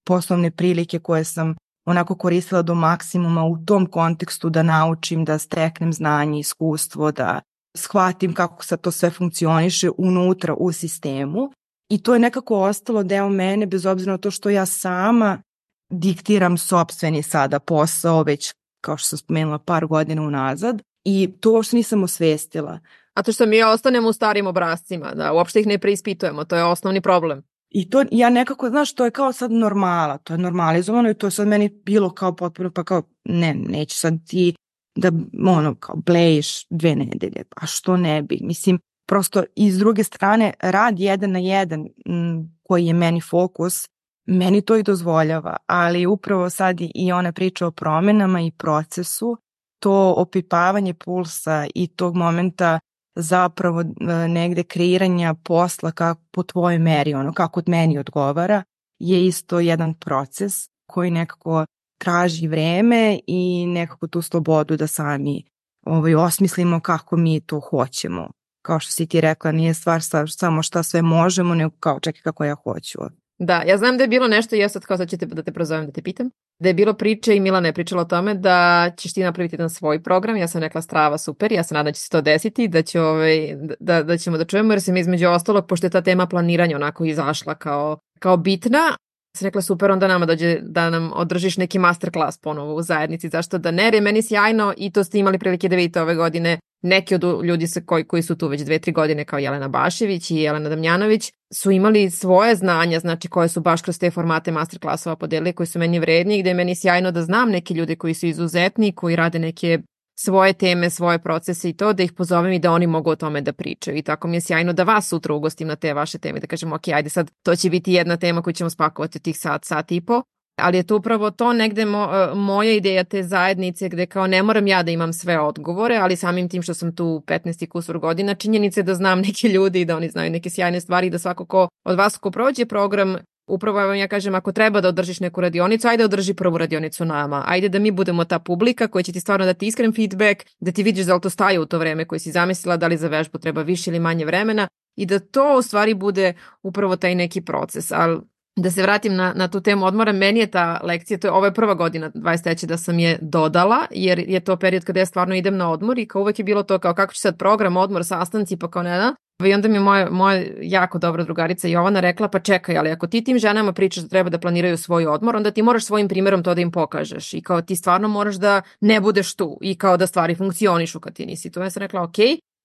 poslovne prilike koje sam onako koristila do maksimuma u tom kontekstu da naučim, da steknem znanje, iskustvo, da shvatim kako sad to sve funkcioniše unutra u sistemu i to je nekako ostalo deo mene bez obzira na to što ja sama diktiram sobstveni sada posao već kao što sam spomenula par godina unazad i to uopšte nisam osvestila. A to što mi ostanemo u starim obrazcima, da uopšte ih ne preispitujemo, to je osnovni problem. I to ja nekako, znaš, to je kao sad normala, to je normalizovano i to je sad meni bilo kao potpuno, pa kao, ne, neće sad ti da, ono, kao blejiš dve nedelje, a što ne bi, mislim, prosto i s druge strane, rad jedan na jedan m, koji je meni fokus, meni to i dozvoljava, ali upravo sad i ona priča o promenama i procesu, to opipavanje pulsa i tog momenta zapravo e, negde kreiranja posla kako, po tvojoj meri, ono kako meni odgovara, je isto jedan proces koji nekako traži vreme i nekako tu slobodu da sami ovaj, osmislimo kako mi to hoćemo. Kao što si ti rekla, nije stvar samo šta sve možemo, nego kao čekaj kako ja hoću. Da, ja znam da je bilo nešto, ja sad kao sad ćete da te prozovem da te pitam, da je bilo priče i Milana je pričala o tome da ćeš ti napraviti jedan svoj program, ja sam rekla strava super, ja se nadam da će se to desiti, da, će, ovaj, da, da ćemo da čujemo jer se mi između ostalog, pošto je ta tema planiranja onako izašla kao, kao bitna, sam rekla super, onda nama dođe da nam održiš neki masterclass ponovo u zajednici, zašto da ne, jer je meni sjajno i to ste imali prilike da vidite ove godine, neki od ljudi sa koji, koji su tu već dve, tri godine kao Jelena Bašević i Jelena Damjanović su imali svoje znanja, znači koje su baš kroz te formate masterclassova podelili, koji su meni vredni, gde je meni sjajno da znam neke ljude koji su izuzetni, koji rade neke svoje teme, svoje procese i to, da ih pozovem i da oni mogu o tome da pričaju. I tako mi je sjajno da vas sutra ugostim na te vaše teme, da kažem, ok, ajde sad, to će biti jedna tema koju ćemo spakovati u tih sat, sat i po, ali je to upravo to negde mo, e, moja ideja te zajednice gde kao ne moram ja da imam sve odgovore, ali samim tim što sam tu 15 kusur godina, činjenice da znam neke ljudi i da oni znaju neke sjajne stvari i da svako ko od vas ko prođe program Upravo vam ja kažem, ako treba da održiš neku radionicu, ajde održi prvu radionicu nama. Ajde da mi budemo ta publika koja će ti stvarno dati iskren feedback, da ti vidiš da li to staje u to vreme koje si zamislila, da li za vežbu treba više ili manje vremena i da to u stvari bude upravo taj neki proces. Ali da se vratim na, na tu temu odmora, meni je ta lekcija, to je ovo je prva godina 23. da sam je dodala, jer je to period kada ja stvarno idem na odmor i kao uvek je bilo to kao kako će sad program, odmor, sastanci, pa kao ne da. I onda mi je moja, moja jako dobra drugarica Jovana rekla, pa čekaj, ali ako ti tim ženama pričaš da treba da planiraju svoj odmor, onda ti moraš svojim primjerom to da im pokažeš i kao ti stvarno moraš da ne budeš tu i kao da stvari funkcionišu kad ti nisi tu. Ja sam rekla, ok,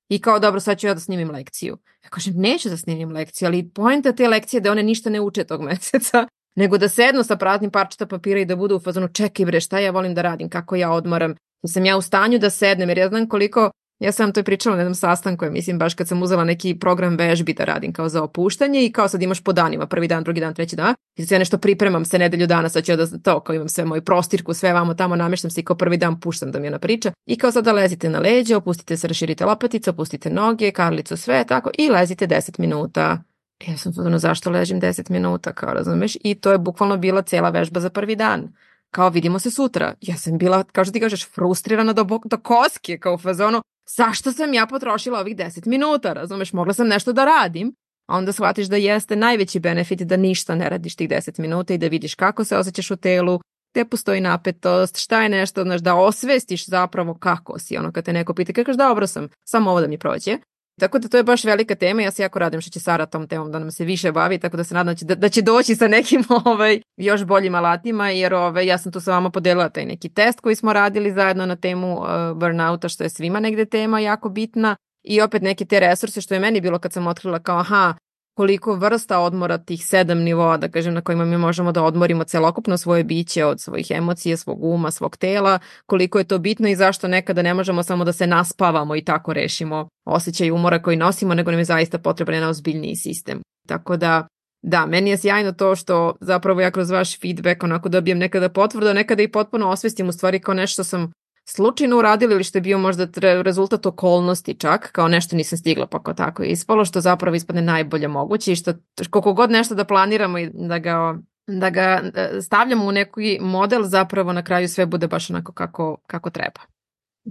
I kao, dobro, sad ću ja da snimim lekciju. Ja kažem, neću da snimim lekciju, ali pojenta te lekcije da one ništa ne uče tog meseca, nego da sednu sa praznim parčeta papira i da budu u fazonu, čekaj bre, šta ja volim da radim, kako ja odmaram, sam ja u stanju da sednem, jer ja znam koliko Ja sam to pričala na jednom sastanku, mislim baš kad sam uzela neki program vežbi da radim kao za opuštanje i kao sad imaš po danima, prvi dan, drugi dan, treći dan. I sad ja nešto pripremam se nedelju dana, sad ću da to, kao imam sve moju prostirku, sve vamo tamo, namještam se i kao prvi dan puštam da mi ona priča. I kao sada lezite na leđe, opustite se, raširite lopatice, opustite noge, karlicu, sve tako i lezite 10 minuta. Ja sam ono, zašto ležim 10 minuta, kao razumeš? I to je bukvalno bila cela vežba za prvi dan kao vidimo se sutra. Ja sam bila, kao što ti kažeš, frustrirana do, do koske, kao u fazonu, zašto sam ja potrošila ovih 10 minuta, razumeš, mogla sam nešto da radim, a onda shvatiš da jeste najveći benefit da ništa ne radiš tih 10 minuta i da vidiš kako se osjećaš u telu, gde postoji napetost, šta je nešto, znaš, da osvestiš zapravo kako si, ono kad te neko pita, kažeš dobro sam, samo ovo da mi prođe. Tako da to je baš velika tema, ja se jako radim što će Sara tom temom da nam se više bavi, tako da se nadam da će, da, će doći sa nekim ovaj, još boljim alatima, jer ovaj, ja sam tu sa vama podelila taj neki test koji smo radili zajedno na temu uh, burnouta, što je svima negde tema jako bitna i opet neke te resurse što je meni bilo kad sam otkrila kao aha, koliko vrsta odmora tih sedam nivoa, da kažem, na kojima mi možemo da odmorimo celokupno svoje biće od svojih emocija, svog uma, svog tela, koliko je to bitno i zašto nekada ne možemo samo da se naspavamo i tako rešimo osjećaj umora koji nosimo, nego nam je zaista potreban jedan ozbiljniji sistem. Tako da, da, meni je sjajno to što zapravo ja kroz vaš feedback onako dobijem nekada potvrdu, nekada i potpuno osvestim u stvari kao nešto sam slučajno uradili ili što je bio možda rezultat okolnosti čak, kao nešto nisam stigla pa kao tako je ispalo, što zapravo ispadne najbolje moguće i što koliko god nešto da planiramo i da ga da ga e, stavljamo u neki model, zapravo na kraju sve bude baš onako kako, kako treba.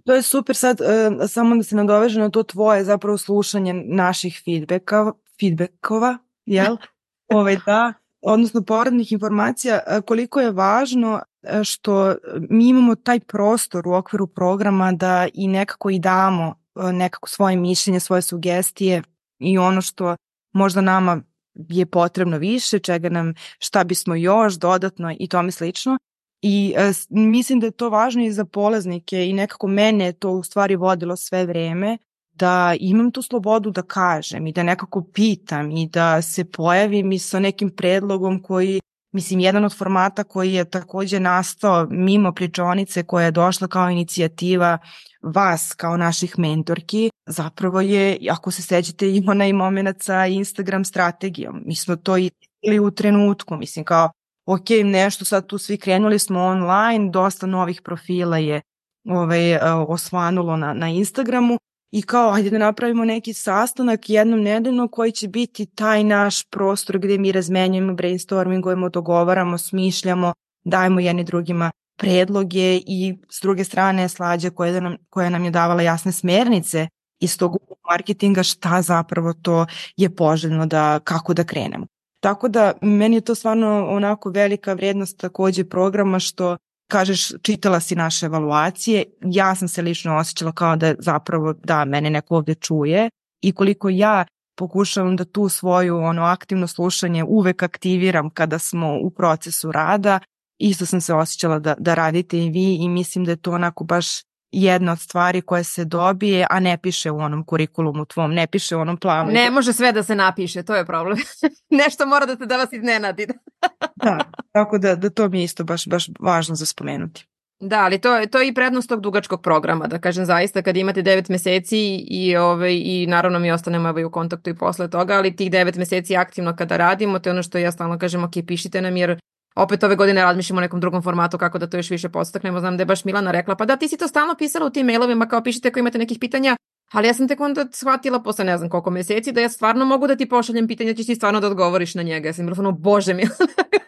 To je super sad, uh, samo da se nadoveže na to tvoje zapravo slušanje naših feedbacka, feedbackova, jel? Ove, ovaj, da, odnosno poradnih informacija, koliko je važno što mi imamo taj prostor u okviru programa da i nekako i damo nekako svoje mišljenje, svoje sugestije i ono što možda nama je potrebno više, čega nam, šta bismo još dodatno i tome slično. I e, mislim da je to važno i za polaznike i nekako mene je to u stvari vodilo sve vreme da imam tu slobodu da kažem i da nekako pitam i da se pojavim i sa nekim predlogom koji Mislim, jedan od formata koji je takođe nastao mimo pričonice koja je došla kao inicijativa vas kao naših mentorki, zapravo je, ako se sećate, i onaj moment sa Instagram strategijom. Mi smo to i u trenutku, mislim, kao ok, nešto sad tu svi krenuli smo online, dosta novih profila je ovaj, osvanulo na, na Instagramu i kao ajde da napravimo neki sastanak jednom nedeljno koji će biti taj naš prostor gde mi razmenjujemo, brainstormingujemo, dogovaramo, smišljamo, dajemo jedni drugima predloge i s druge strane slađa koja nam, koja nam je davala jasne smernice iz tog marketinga šta zapravo to je poželjno da kako da krenemo. Tako da meni je to stvarno onako velika vrednost takođe programa što kažeš čitala si naše evaluacije, ja sam se lično osjećala kao da zapravo da mene neko ovde čuje i koliko ja pokušavam da tu svoju ono aktivno slušanje uvek aktiviram kada smo u procesu rada, isto sam se osjećala da, da radite i vi i mislim da je to onako baš jedna od stvari koje se dobije, a ne piše u onom kurikulumu tvom, ne piše u onom planu. Ne može sve da se napiše, to je problem. Nešto mora da se da vas iznenadi. da, tako da, da to mi je isto baš, baš važno za spomenuti. Da, ali to, to je i prednost tog dugačkog programa, da kažem zaista kad imate 9 meseci i, ovaj, i naravno mi ostanemo ovaj, u kontaktu i posle toga, ali tih 9 meseci aktivno kada radimo, to je ono što ja stalno kažem, ok, pišite nam jer opet ove godine razmišljamo o nekom drugom formatu kako da to još više podstaknemo. Znam da je baš Milana rekla, pa da ti si to stalno pisala u tim mailovima kao pišite ako imate nekih pitanja, ali ja sam tek onda shvatila posle ne znam koliko meseci da ja stvarno mogu da ti pošaljem pitanja, ćeš ti stvarno da odgovoriš na njega. Ja sam bila bože mi.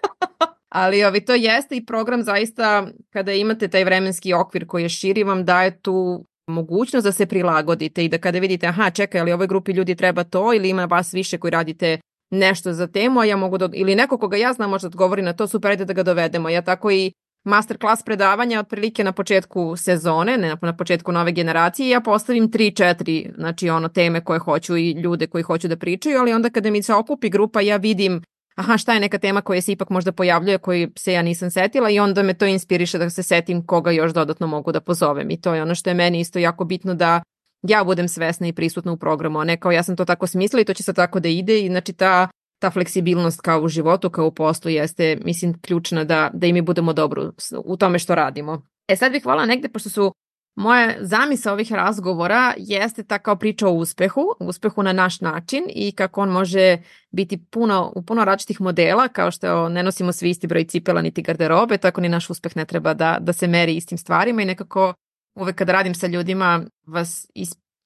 ali ovi, to jeste i program zaista kada imate taj vremenski okvir koji je širi vam daje tu mogućnost da se prilagodite i da kada vidite aha čekaj ali ovoj grupi ljudi treba to ili ima vas više koji radite nešto za temu, a ja mogu da, ili neko koga ja znam možda odgovori na to, super, ajde da ga dovedemo. Ja tako i masterclass predavanja otprilike na početku sezone, ne na početku nove generacije, ja postavim 3-4 znači ono teme koje hoću i ljude koji hoću da pričaju, ali onda kada mi se okupi grupa ja vidim aha šta je neka tema koja se ipak možda pojavljuje koji se ja nisam setila i onda me to inspiriše da se setim koga još dodatno mogu da pozovem i to je ono što je meni isto jako bitno da ja budem svesna i prisutna u programu, a ne kao ja sam to tako smislila i to će sad tako da ide i znači ta ta fleksibilnost kao u životu, kao u poslu jeste, mislim, ključna da, da i mi budemo dobro u tome što radimo. E sad bih hvala negde, pošto su moje zamisa ovih razgovora jeste ta kao priča o uspehu, uspehu na naš način i kako on može biti puno, u puno različitih modela, kao što ne nosimo svi isti broj cipela niti garderobe, tako ni naš uspeh ne treba da, da se meri istim stvarima i nekako uvek kad radim sa ljudima vas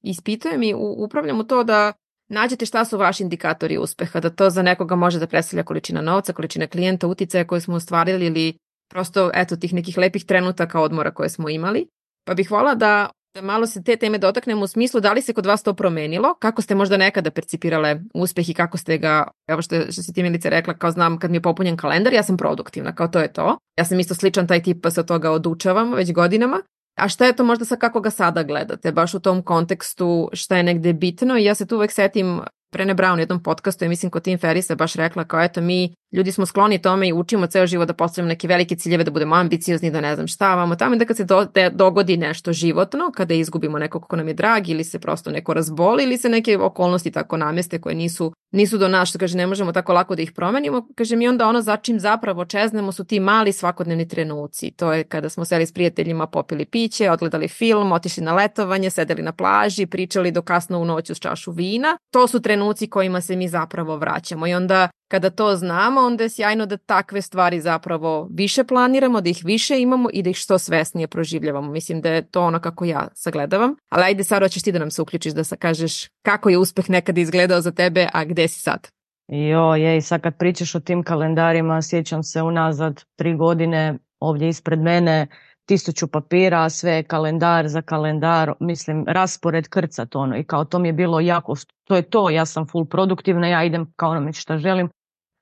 ispitujem i upravljam u to da nađete šta su vaši indikatori uspeha, da to za nekoga može da predstavlja količina novca, količina klijenta, uticaja koje smo ostvarili ili prosto eto tih nekih lepih trenutaka odmora koje smo imali. Pa bih volila da, da malo se te teme dotaknemo u smislu da li se kod vas to promenilo, kako ste možda nekada percipirale uspeh i kako ste ga, evo što, što si ti Milice rekla, kao znam kad mi je popunjen kalendar, ja sam produktivna, kao to je to. Ja sam isto sličan taj tip pa se od toga odučavam već godinama A šta je to možda sa kako ga sada gledate, baš u tom kontekstu šta je negde bitno? Ja se tu uvek setim Brene Brown u jednom podcastu, ja mislim kod Tim Ferrisa baš rekla kao eto mi ljudi smo skloni tome i učimo ceo život da postavimo neke velike ciljeve, da budemo ambiciozni, da ne znam šta vamo tamo da kad se do, de, dogodi nešto životno, kada izgubimo nekog ko nam je drag ili se prosto neko razboli ili se neke okolnosti tako nameste koje nisu nisu do nas, kaže ne možemo tako lako da ih promenimo, kaže mi onda ono za čim zapravo čeznemo su ti mali svakodnevni trenuci. To je kada smo seli s prijateljima, popili piće, odgledali film, otišli na letovanje, sedeli na plaži, pričali do kasno u noć uz čašu vina. To su trenuci kojima se mi zapravo vraćamo i onda kada to znamo, onda je sjajno da takve stvari zapravo više planiramo, da ih više imamo i da ih što svesnije proživljavamo. Mislim da je to ono kako ja sagledavam. Ali ajde, Saro, ćeš ti da nam se uključiš da sa kažeš kako je uspeh nekada izgledao za tebe, a gde si sad? Jo, je, i sad kad pričaš o tim kalendarima, sjećam se unazad tri godine ovdje ispred mene, tisuću papira, sve kalendar za kalendar, mislim, raspored krcat ono i kao to mi je bilo jako, to je to, ja sam full produktivna, ja idem kao onome šta želim,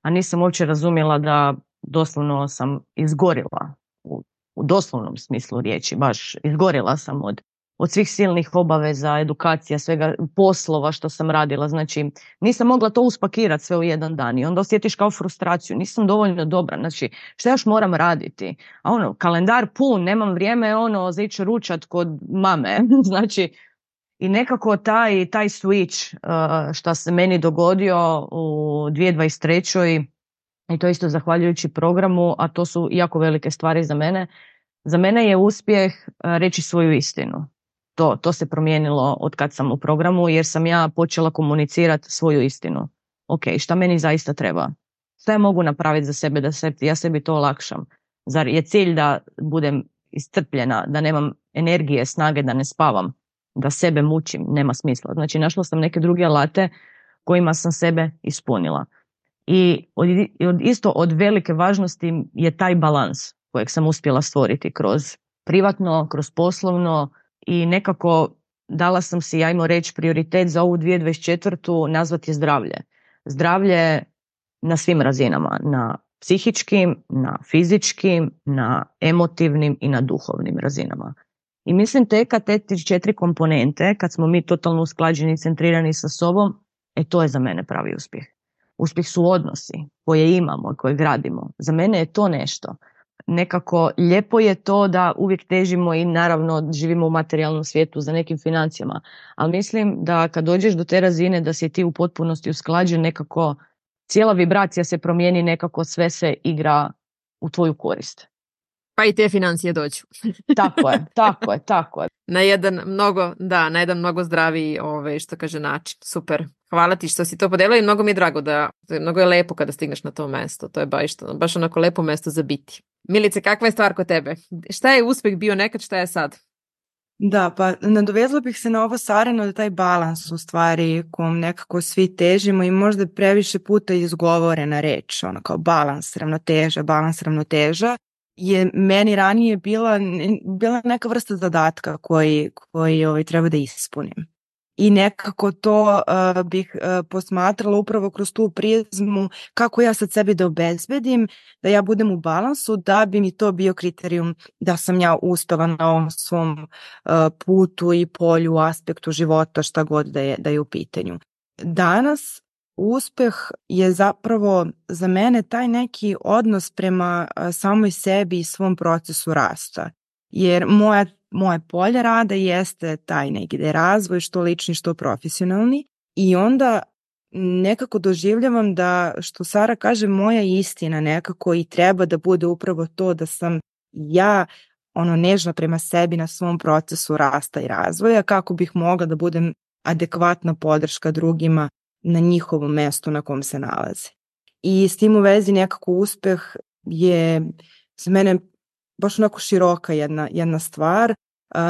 a nisam uopće razumjela da doslovno sam izgorila u, u doslovnom smislu riječi, baš izgorila sam od od svih silnih obaveza, edukacija, svega poslova što sam radila. Znači, nisam mogla to uspakirati sve u jedan dan i onda osjetiš kao frustraciju. Nisam dovoljno dobra. Znači, šta još moram raditi? A ono, kalendar pun, nemam vrijeme ono za ići ručat kod mame. znači, i nekako taj, taj switch uh, što se meni dogodio u 2023. i to isto zahvaljujući programu, a to su jako velike stvari za mene. Za mene je uspjeh uh, reći svoju istinu to, to se promijenilo od kad sam u programu jer sam ja počela komunicirati svoju istinu. Ok, šta meni zaista treba? Šta ja mogu napraviti za sebe da se, ja sebi to olakšam? Zar je cilj da budem istrpljena, da nemam energije, snage, da ne spavam, da sebe mučim? Nema smisla. Znači našla sam neke druge alate kojima sam sebe ispunila. I od, isto od velike važnosti je taj balans kojeg sam uspjela stvoriti kroz privatno, kroz poslovno, i nekako dala sam si, ajmo reći, prioritet za ovu 2024. nazvati je zdravlje. Zdravlje na svim razinama, na psihičkim, na fizičkim, na emotivnim i na duhovnim razinama. I mislim te kad te četiri komponente, kad smo mi totalno usklađeni i centrirani sa sobom, e to je za mene pravi uspjeh. Uspjeh su odnosi koje imamo, koje gradimo. Za mene je to nešto nekako lijepo je to da uvijek težimo i naravno živimo u materijalnom svijetu za nekim financijama, ali mislim da kad dođeš do te razine da si ti u potpunosti usklađen nekako cijela vibracija se promijeni nekako sve se igra u tvoju korist. Pa i te financije dođu. tako je, tako je, tako je. Na jedan mnogo, da, na jedan mnogo zdraviji, ovaj, što kaže, način. Super. Hvala ti što si to podelila i mnogo mi je drago da, mnogo je lepo kada stigneš na to mesto. To je baš, baš onako lepo mesto za biti. Milice, kakva je stvar kod tebe? Šta je uspjeh bio nekad, šta je sad? Da, pa nadovezla bih se na ovo sareno da taj balans u stvari kom nekako svi težimo i možda previše puta izgovorena reč, ono kao balans, ravnoteža, balans, ravnoteža je meni ranije bila, bila neka vrsta zadatka koji, koji ovaj, treba da ispunim i nekako to uh, bih uh, posmatrala upravo kroz tu prizmu kako ja sad sebi da obezbedim da ja budem u balansu da bi mi to bio kriterijum da sam ja uspela na ovom svom uh, putu i polju, aspektu života šta god da je, da je u pitanju. Danas uspeh je zapravo za mene taj neki odnos prema samoj sebi i svom procesu rasta. Jer moja moje polje rada jeste taj negde razvoj, što lični, što profesionalni i onda nekako doživljavam da, što Sara kaže, moja istina nekako i treba da bude upravo to da sam ja ono nežna prema sebi na svom procesu rasta i razvoja kako bih mogla da budem adekvatna podrška drugima na njihovom mestu na kom se nalaze. I s tim u vezi nekako uspeh je za mene baš onako široka jedna, jedna stvar,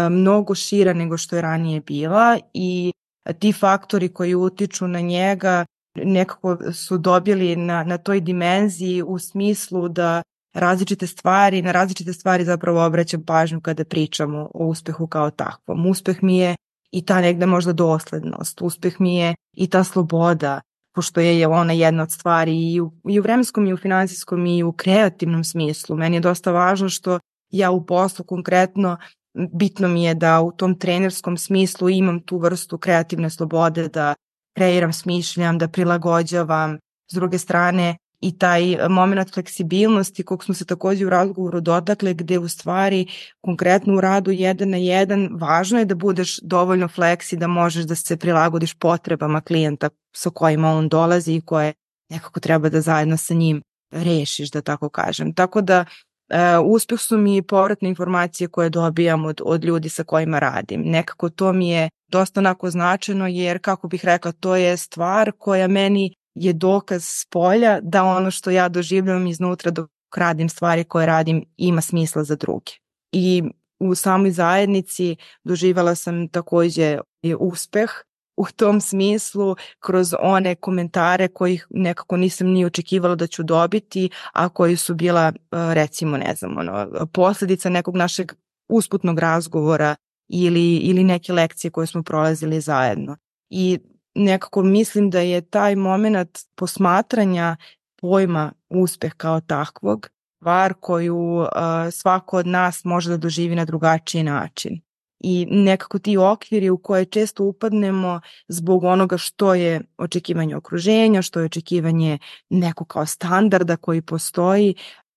mnogo šira nego što je ranije bila i ti faktori koji utiču na njega nekako su dobili na, na toj dimenziji u smislu da različite stvari, na različite stvari zapravo obraćam pažnju kada pričamo o uspehu kao takvom. Uspeh mi je i ta negde možda doslednost, uspeh mi je i ta sloboda, pošto je ona jedna od stvari i u, i u vremenskom i u finansijskom i u kreativnom smislu. Meni je dosta važno što ja u poslu konkretno bitno mi je da u tom trenerskom smislu imam tu vrstu kreativne slobode da kreiram, smišljam, da prilagođavam. S druge strane, i taj moment fleksibilnosti kog smo se takođe u razgovoru dotakle gde u stvari konkretno u radu jedan na jedan važno je da budeš dovoljno fleksi da možeš da se prilagodiš potrebama klijenta sa kojima on dolazi i koje nekako treba da zajedno sa njim rešiš da tako kažem. Tako da Uh, uspeh su mi povratne informacije koje dobijam od, od ljudi sa kojima radim. Nekako to mi je dosta onako značajno jer kako bih rekla to je stvar koja meni je dokaz s polja da ono što ja doživljam iznutra dok radim stvari koje radim ima smisla za druge. I u samoj zajednici doživala sam takođe uspeh u tom smislu kroz one komentare kojih nekako nisam ni očekivala da ću dobiti, a koji su bila e, recimo ne znam ono, posledica nekog našeg usputnog razgovora ili, ili neke lekcije koje smo prolazili zajedno. I nekako mislim da je taj moment posmatranja pojma uspeh kao takvog, stvar koju svako od nas može da doživi na drugačiji način. I nekako ti okviri u koje često upadnemo zbog onoga što je očekivanje okruženja, što je očekivanje nekog kao standarda koji postoji,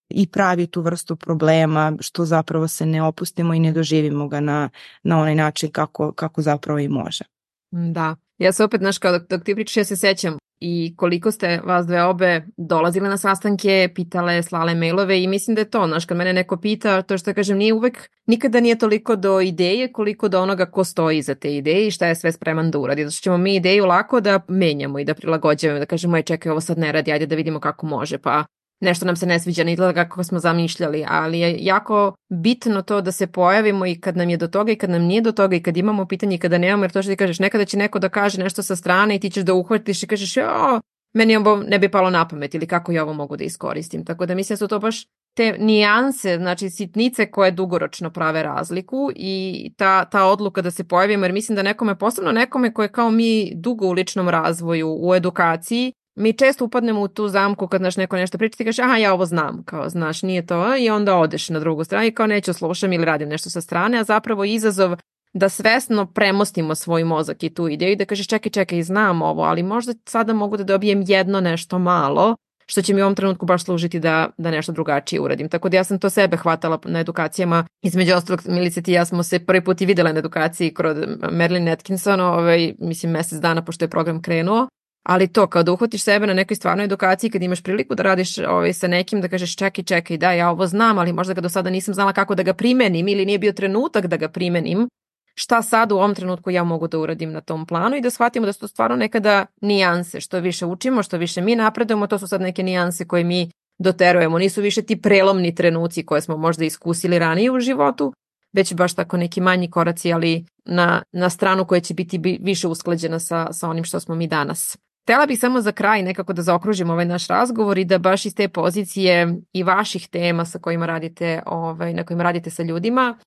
i pravi tu vrstu problema što zapravo se ne opustimo i ne doživimo ga na, na onaj način kako, kako zapravo i može. Da, ja se opet, znaš, kao dok, dok ti pričaš, ja se sećam i koliko ste vas dve obe dolazile na sastanke, pitale, slale mailove i mislim da je to, znaš, kad mene neko pita, to što kažem, nije uvek, nikada nije toliko do ideje koliko do onoga ko stoji iza te ideje i šta je sve spreman da uradi. Što ćemo mi ideju lako da menjamo i da prilagođavamo, da kažemo, aj čekaj, ovo sad ne radi, ajde da vidimo kako može, pa nešto nam se ne sviđa, ne izgleda kako smo zamišljali, ali je jako bitno to da se pojavimo i kad nam je do toga i kad nam nije do toga i kad imamo pitanje i kada nemamo, jer to što ti kažeš, nekada će neko da kaže nešto sa strane i ti ćeš da uhvatiš i kažeš, jo, meni ovo ne bi palo na pamet ili kako ja ovo mogu da iskoristim. Tako da mislim da su to baš te nijanse, znači sitnice koje dugoročno prave razliku i ta, ta odluka da se pojavimo, jer mislim da nekome, posebno nekome koje kao mi dugo u ličnom razvoju, u edukaciji, mi često upadnemo u tu zamku kad naš neko nešto priča ti kažeš aha ja ovo znam, kao znaš nije to i onda odeš na drugu stranu i kao neću slušam ili radim nešto sa strane, a zapravo izazov da svesno premostimo svoj mozak i tu ideju i da kažeš čekaj čekaj znam ovo, ali možda sada mogu da dobijem jedno nešto malo što će mi u ovom trenutku baš služiti da, da nešto drugačije uradim. Tako da ja sam to sebe hvatala na edukacijama. Između ostalog, Milice ti ja smo se prvi put i videla na edukaciji kod Merlin Atkinson, ovaj, mislim mesec dana pošto je program krenuo ali to kao da uhvatiš sebe na nekoj stvarnoj edukaciji kad imaš priliku da radiš ovaj, sa nekim da kažeš čekaj, čekaj, da ja ovo znam, ali možda ga do sada nisam znala kako da ga primenim ili nije bio trenutak da ga primenim, šta sad u ovom trenutku ja mogu da uradim na tom planu i da shvatimo da su to stvarno nekada nijanse, što više učimo, što više mi napredujemo, to su sad neke nijanse koje mi doterujemo, nisu više ti prelomni trenuci koje smo možda iskusili ranije u životu, već baš tako neki manji koraci, ali na, na stranu koja će biti više usklađena sa, sa onim što smo mi danas. Htela bih samo za kraj nekako da zaokružim ovaj naš razgovor i da baš iz te pozicije i vaših tema sa kojima radite, ovaj, na kojima radite sa ljudima,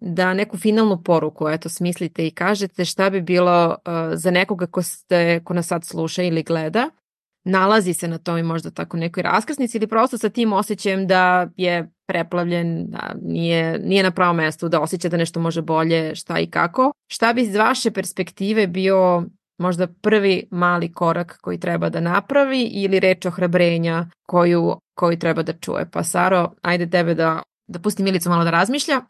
da neku finalnu poruku eto smislite i kažete šta bi bilo uh, za nekoga ko, ste, ko nas sad sluša ili gleda, nalazi se na tome možda tako nekoj raskrsnici ili prosto sa tim osjećajem da je preplavljen, da nije, nije na pravom mestu, da osjeća da nešto može bolje, šta i kako. Šta bi iz vaše perspektive bio možda prvi mali korak koji treba da napravi ili reč ohrabrenja koju, koju treba da čuje. Pa Saro, ajde tebe da, da pusti Milicu malo da razmišlja.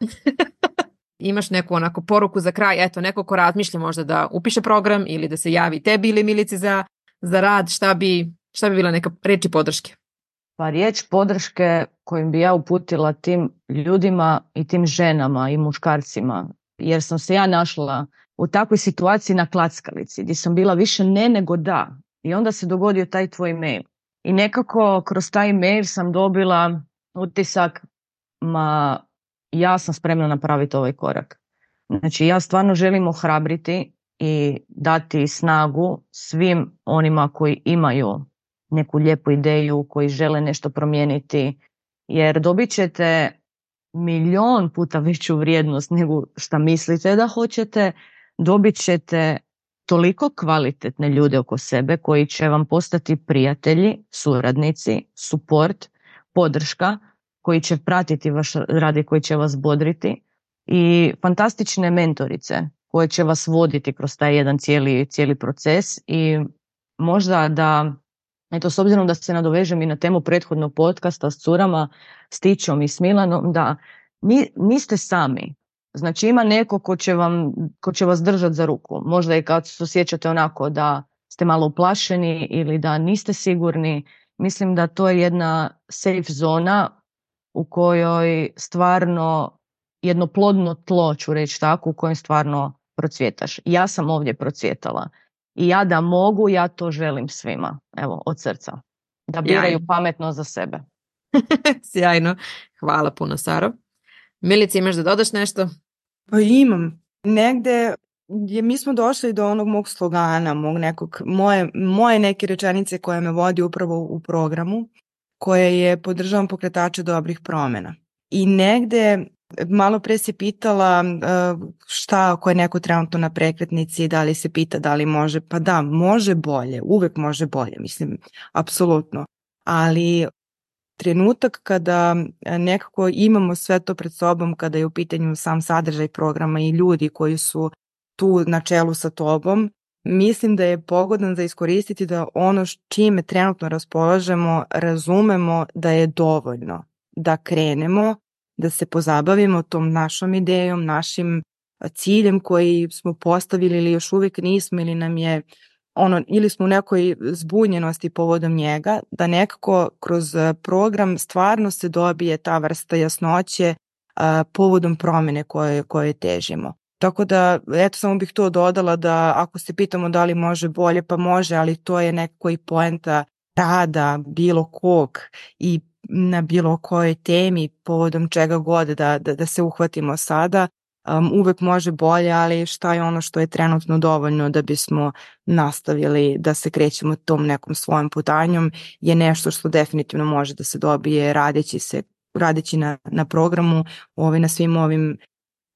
Imaš neku onako poruku za kraj, eto neko ko razmišlja možda da upiše program ili da se javi tebi ili Milici za, za rad, šta bi, šta bi bila neka reči podrške? Pa riječ podrške kojim bi ja uputila tim ljudima i tim ženama i muškarcima, jer sam se ja našla u takvoj situaciji na klackalici gdje sam bila više ne nego da. I onda se dogodio taj tvoj mail. I nekako kroz taj mail sam dobila utisak ma ja sam spremna napraviti ovaj korak. Znači ja stvarno želim ohrabriti i dati snagu svim onima koji imaju neku lijepu ideju, koji žele nešto promijeniti, jer dobit ćete milion puta veću vrijednost nego šta mislite da hoćete, dobit ćete toliko kvalitetne ljude oko sebe koji će vam postati prijatelji, suradnici, suport, podrška, koji će pratiti vaš rad i koji će vas bodriti i fantastične mentorice koje će vas voditi kroz taj jedan cijeli, cijeli proces i možda da, eto s obzirom da se nadovežem i na temu prethodnog podcasta s curama, s Tičom i s Milanom, da niste sami. Znači ima neko ko će, vam, ko će vas držati za ruku. Možda i kad se osjećate onako da ste malo uplašeni ili da niste sigurni. Mislim da to je jedna safe zona u kojoj stvarno jedno plodno tlo, ću reći tako, u kojem stvarno procvjetaš. Ja sam ovdje procvjetala. I ja da mogu, ja to želim svima. Evo, od srca. Da biraju pametno za sebe. Sjajno. Hvala puno, Saro. Milici, imaš da dodaš nešto? Pa imam. Negde je, mi smo došli do onog mog slogana, mog nekog, moje, moje neke rečenice koje me vodi upravo u programu, koje je podržavam pokretače dobrih promena. I negde malo pre se pitala uh, šta ako je neko trenutno na prekretnici, da li se pita da li može, pa da, može bolje, uvek može bolje, mislim, apsolutno. ali trenutak kada nekako imamo sve to pred sobom, kada je u pitanju sam sadržaj programa i ljudi koji su tu na čelu sa tobom, mislim da je pogodan za iskoristiti da ono čime trenutno raspolažemo razumemo da je dovoljno da krenemo, da se pozabavimo tom našom idejom, našim ciljem koji smo postavili ili još uvijek nismo ili nam je ono, ili smo u nekoj zbunjenosti povodom njega, da nekako kroz program stvarno se dobije ta vrsta jasnoće a, povodom promene koje, koje težimo. Tako da, eto, samo bih to dodala da ako se pitamo da li može bolje, pa može, ali to je nekako i poenta rada bilo kog i na bilo kojoj temi povodom čega god da, da, da se uhvatimo sada, um, uvek može bolje, ali šta je ono što je trenutno dovoljno da bismo nastavili da se krećemo tom nekom svojom putanjom je nešto što definitivno može da se dobije radeći se radeći na, na programu, ovaj, na svim ovim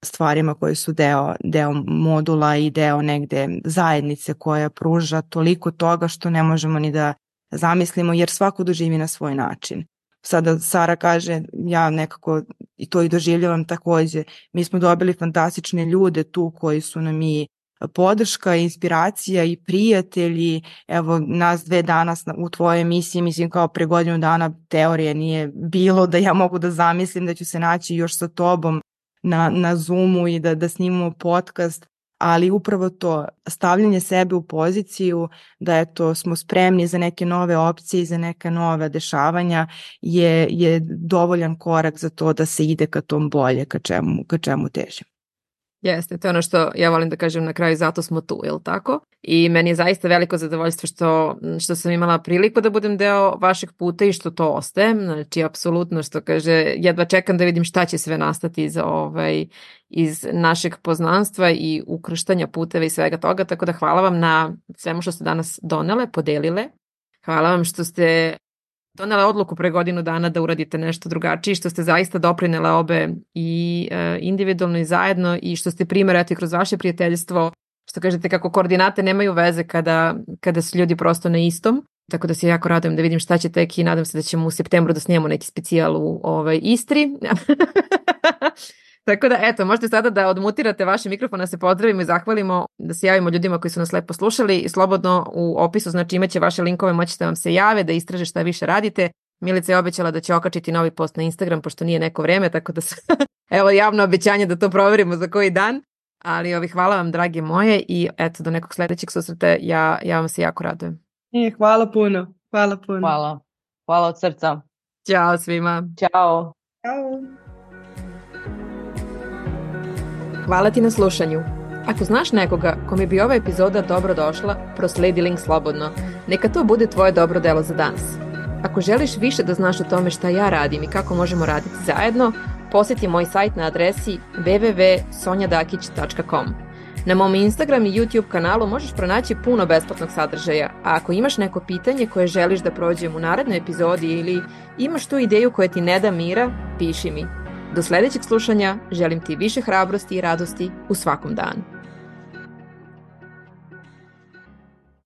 stvarima koji su deo, deo modula i deo negde zajednice koja pruža toliko toga što ne možemo ni da zamislimo jer svako doživi na svoj način. Sada Sara kaže, ja nekako i to i doživljavam takođe, mi smo dobili fantastične ljude tu koji su nam i podrška, inspiracija i prijatelji. Evo, nas dve danas u tvojoj emisiji, mislim kao pre godinu dana teorije nije bilo da ja mogu da zamislim da ću se naći još sa tobom na, na Zoomu i da, da snimamo podcast, ali upravo to stavljanje sebe u poziciju da eto smo spremni za neke nove opcije i za neka nove dešavanja je, je dovoljan korak za to da se ide ka tom bolje, ka čemu, ka čemu težim. Jeste, to je ono što ja volim da kažem na kraju, zato smo tu, je li tako? I meni je zaista veliko zadovoljstvo što, što sam imala priliku da budem deo vašeg puta i što to ostaje. Znači, apsolutno što kaže, jedva čekam da vidim šta će sve nastati iz, ovaj, iz našeg poznanstva i ukrštanja puteva i svega toga, tako da hvala vam na svemu što ste danas donele, podelile. Hvala vam što ste donela odluku pre godinu dana da uradite nešto drugačije što ste zaista doprinele obe i e, individualno i zajedno i što ste primjerati kroz vaše prijateljstvo što kažete kako koordinate nemaju veze kada, kada su ljudi prosto na istom. Tako da se jako radujem da vidim šta će tek i nadam se da ćemo u septembru da snijemo neki specijal u ovaj, Istri Tako da, eto, možete sada da odmutirate vaše mikrofon, da se pozdravimo i zahvalimo, da se javimo ljudima koji su nas lepo slušali i slobodno u opisu, znači imaće vaše linkove, moćete vam se jave, da istraže šta više radite. Milica je obećala da će okačiti novi post na Instagram, pošto nije neko vreme, tako da se, evo javno obećanje da to proverimo za koji dan. Ali ovi, hvala vam, drage moje, i eto, do nekog sledećeg susreta, ja, ja vam se jako radujem. E, hvala puno, hvala puno. Hvala. Hvala od srca. Ćao svima. Ćao. Ćao. Hvala ti na slušanju. Ako znaš nekoga kome bi ova epizoda dobro došla, prosledi link slobodno. Neka to bude tvoje dobro delo za danas. Ako želiš više da znaš o tome šta ja radim i kako možemo raditi zajedno, poseti moj sajt na adresi www.sonjadakić.com. Na mom Instagram i YouTube kanalu možeš pronaći puno besplatnog sadržaja, a ako imaš neko pitanje koje želiš da prođem u narednoj epizodi ili imaš tu ideju koja ti ne da mira, piši mi. Do sledećeg slušanja želim ti više hrabrosti i radosti u svakom danu.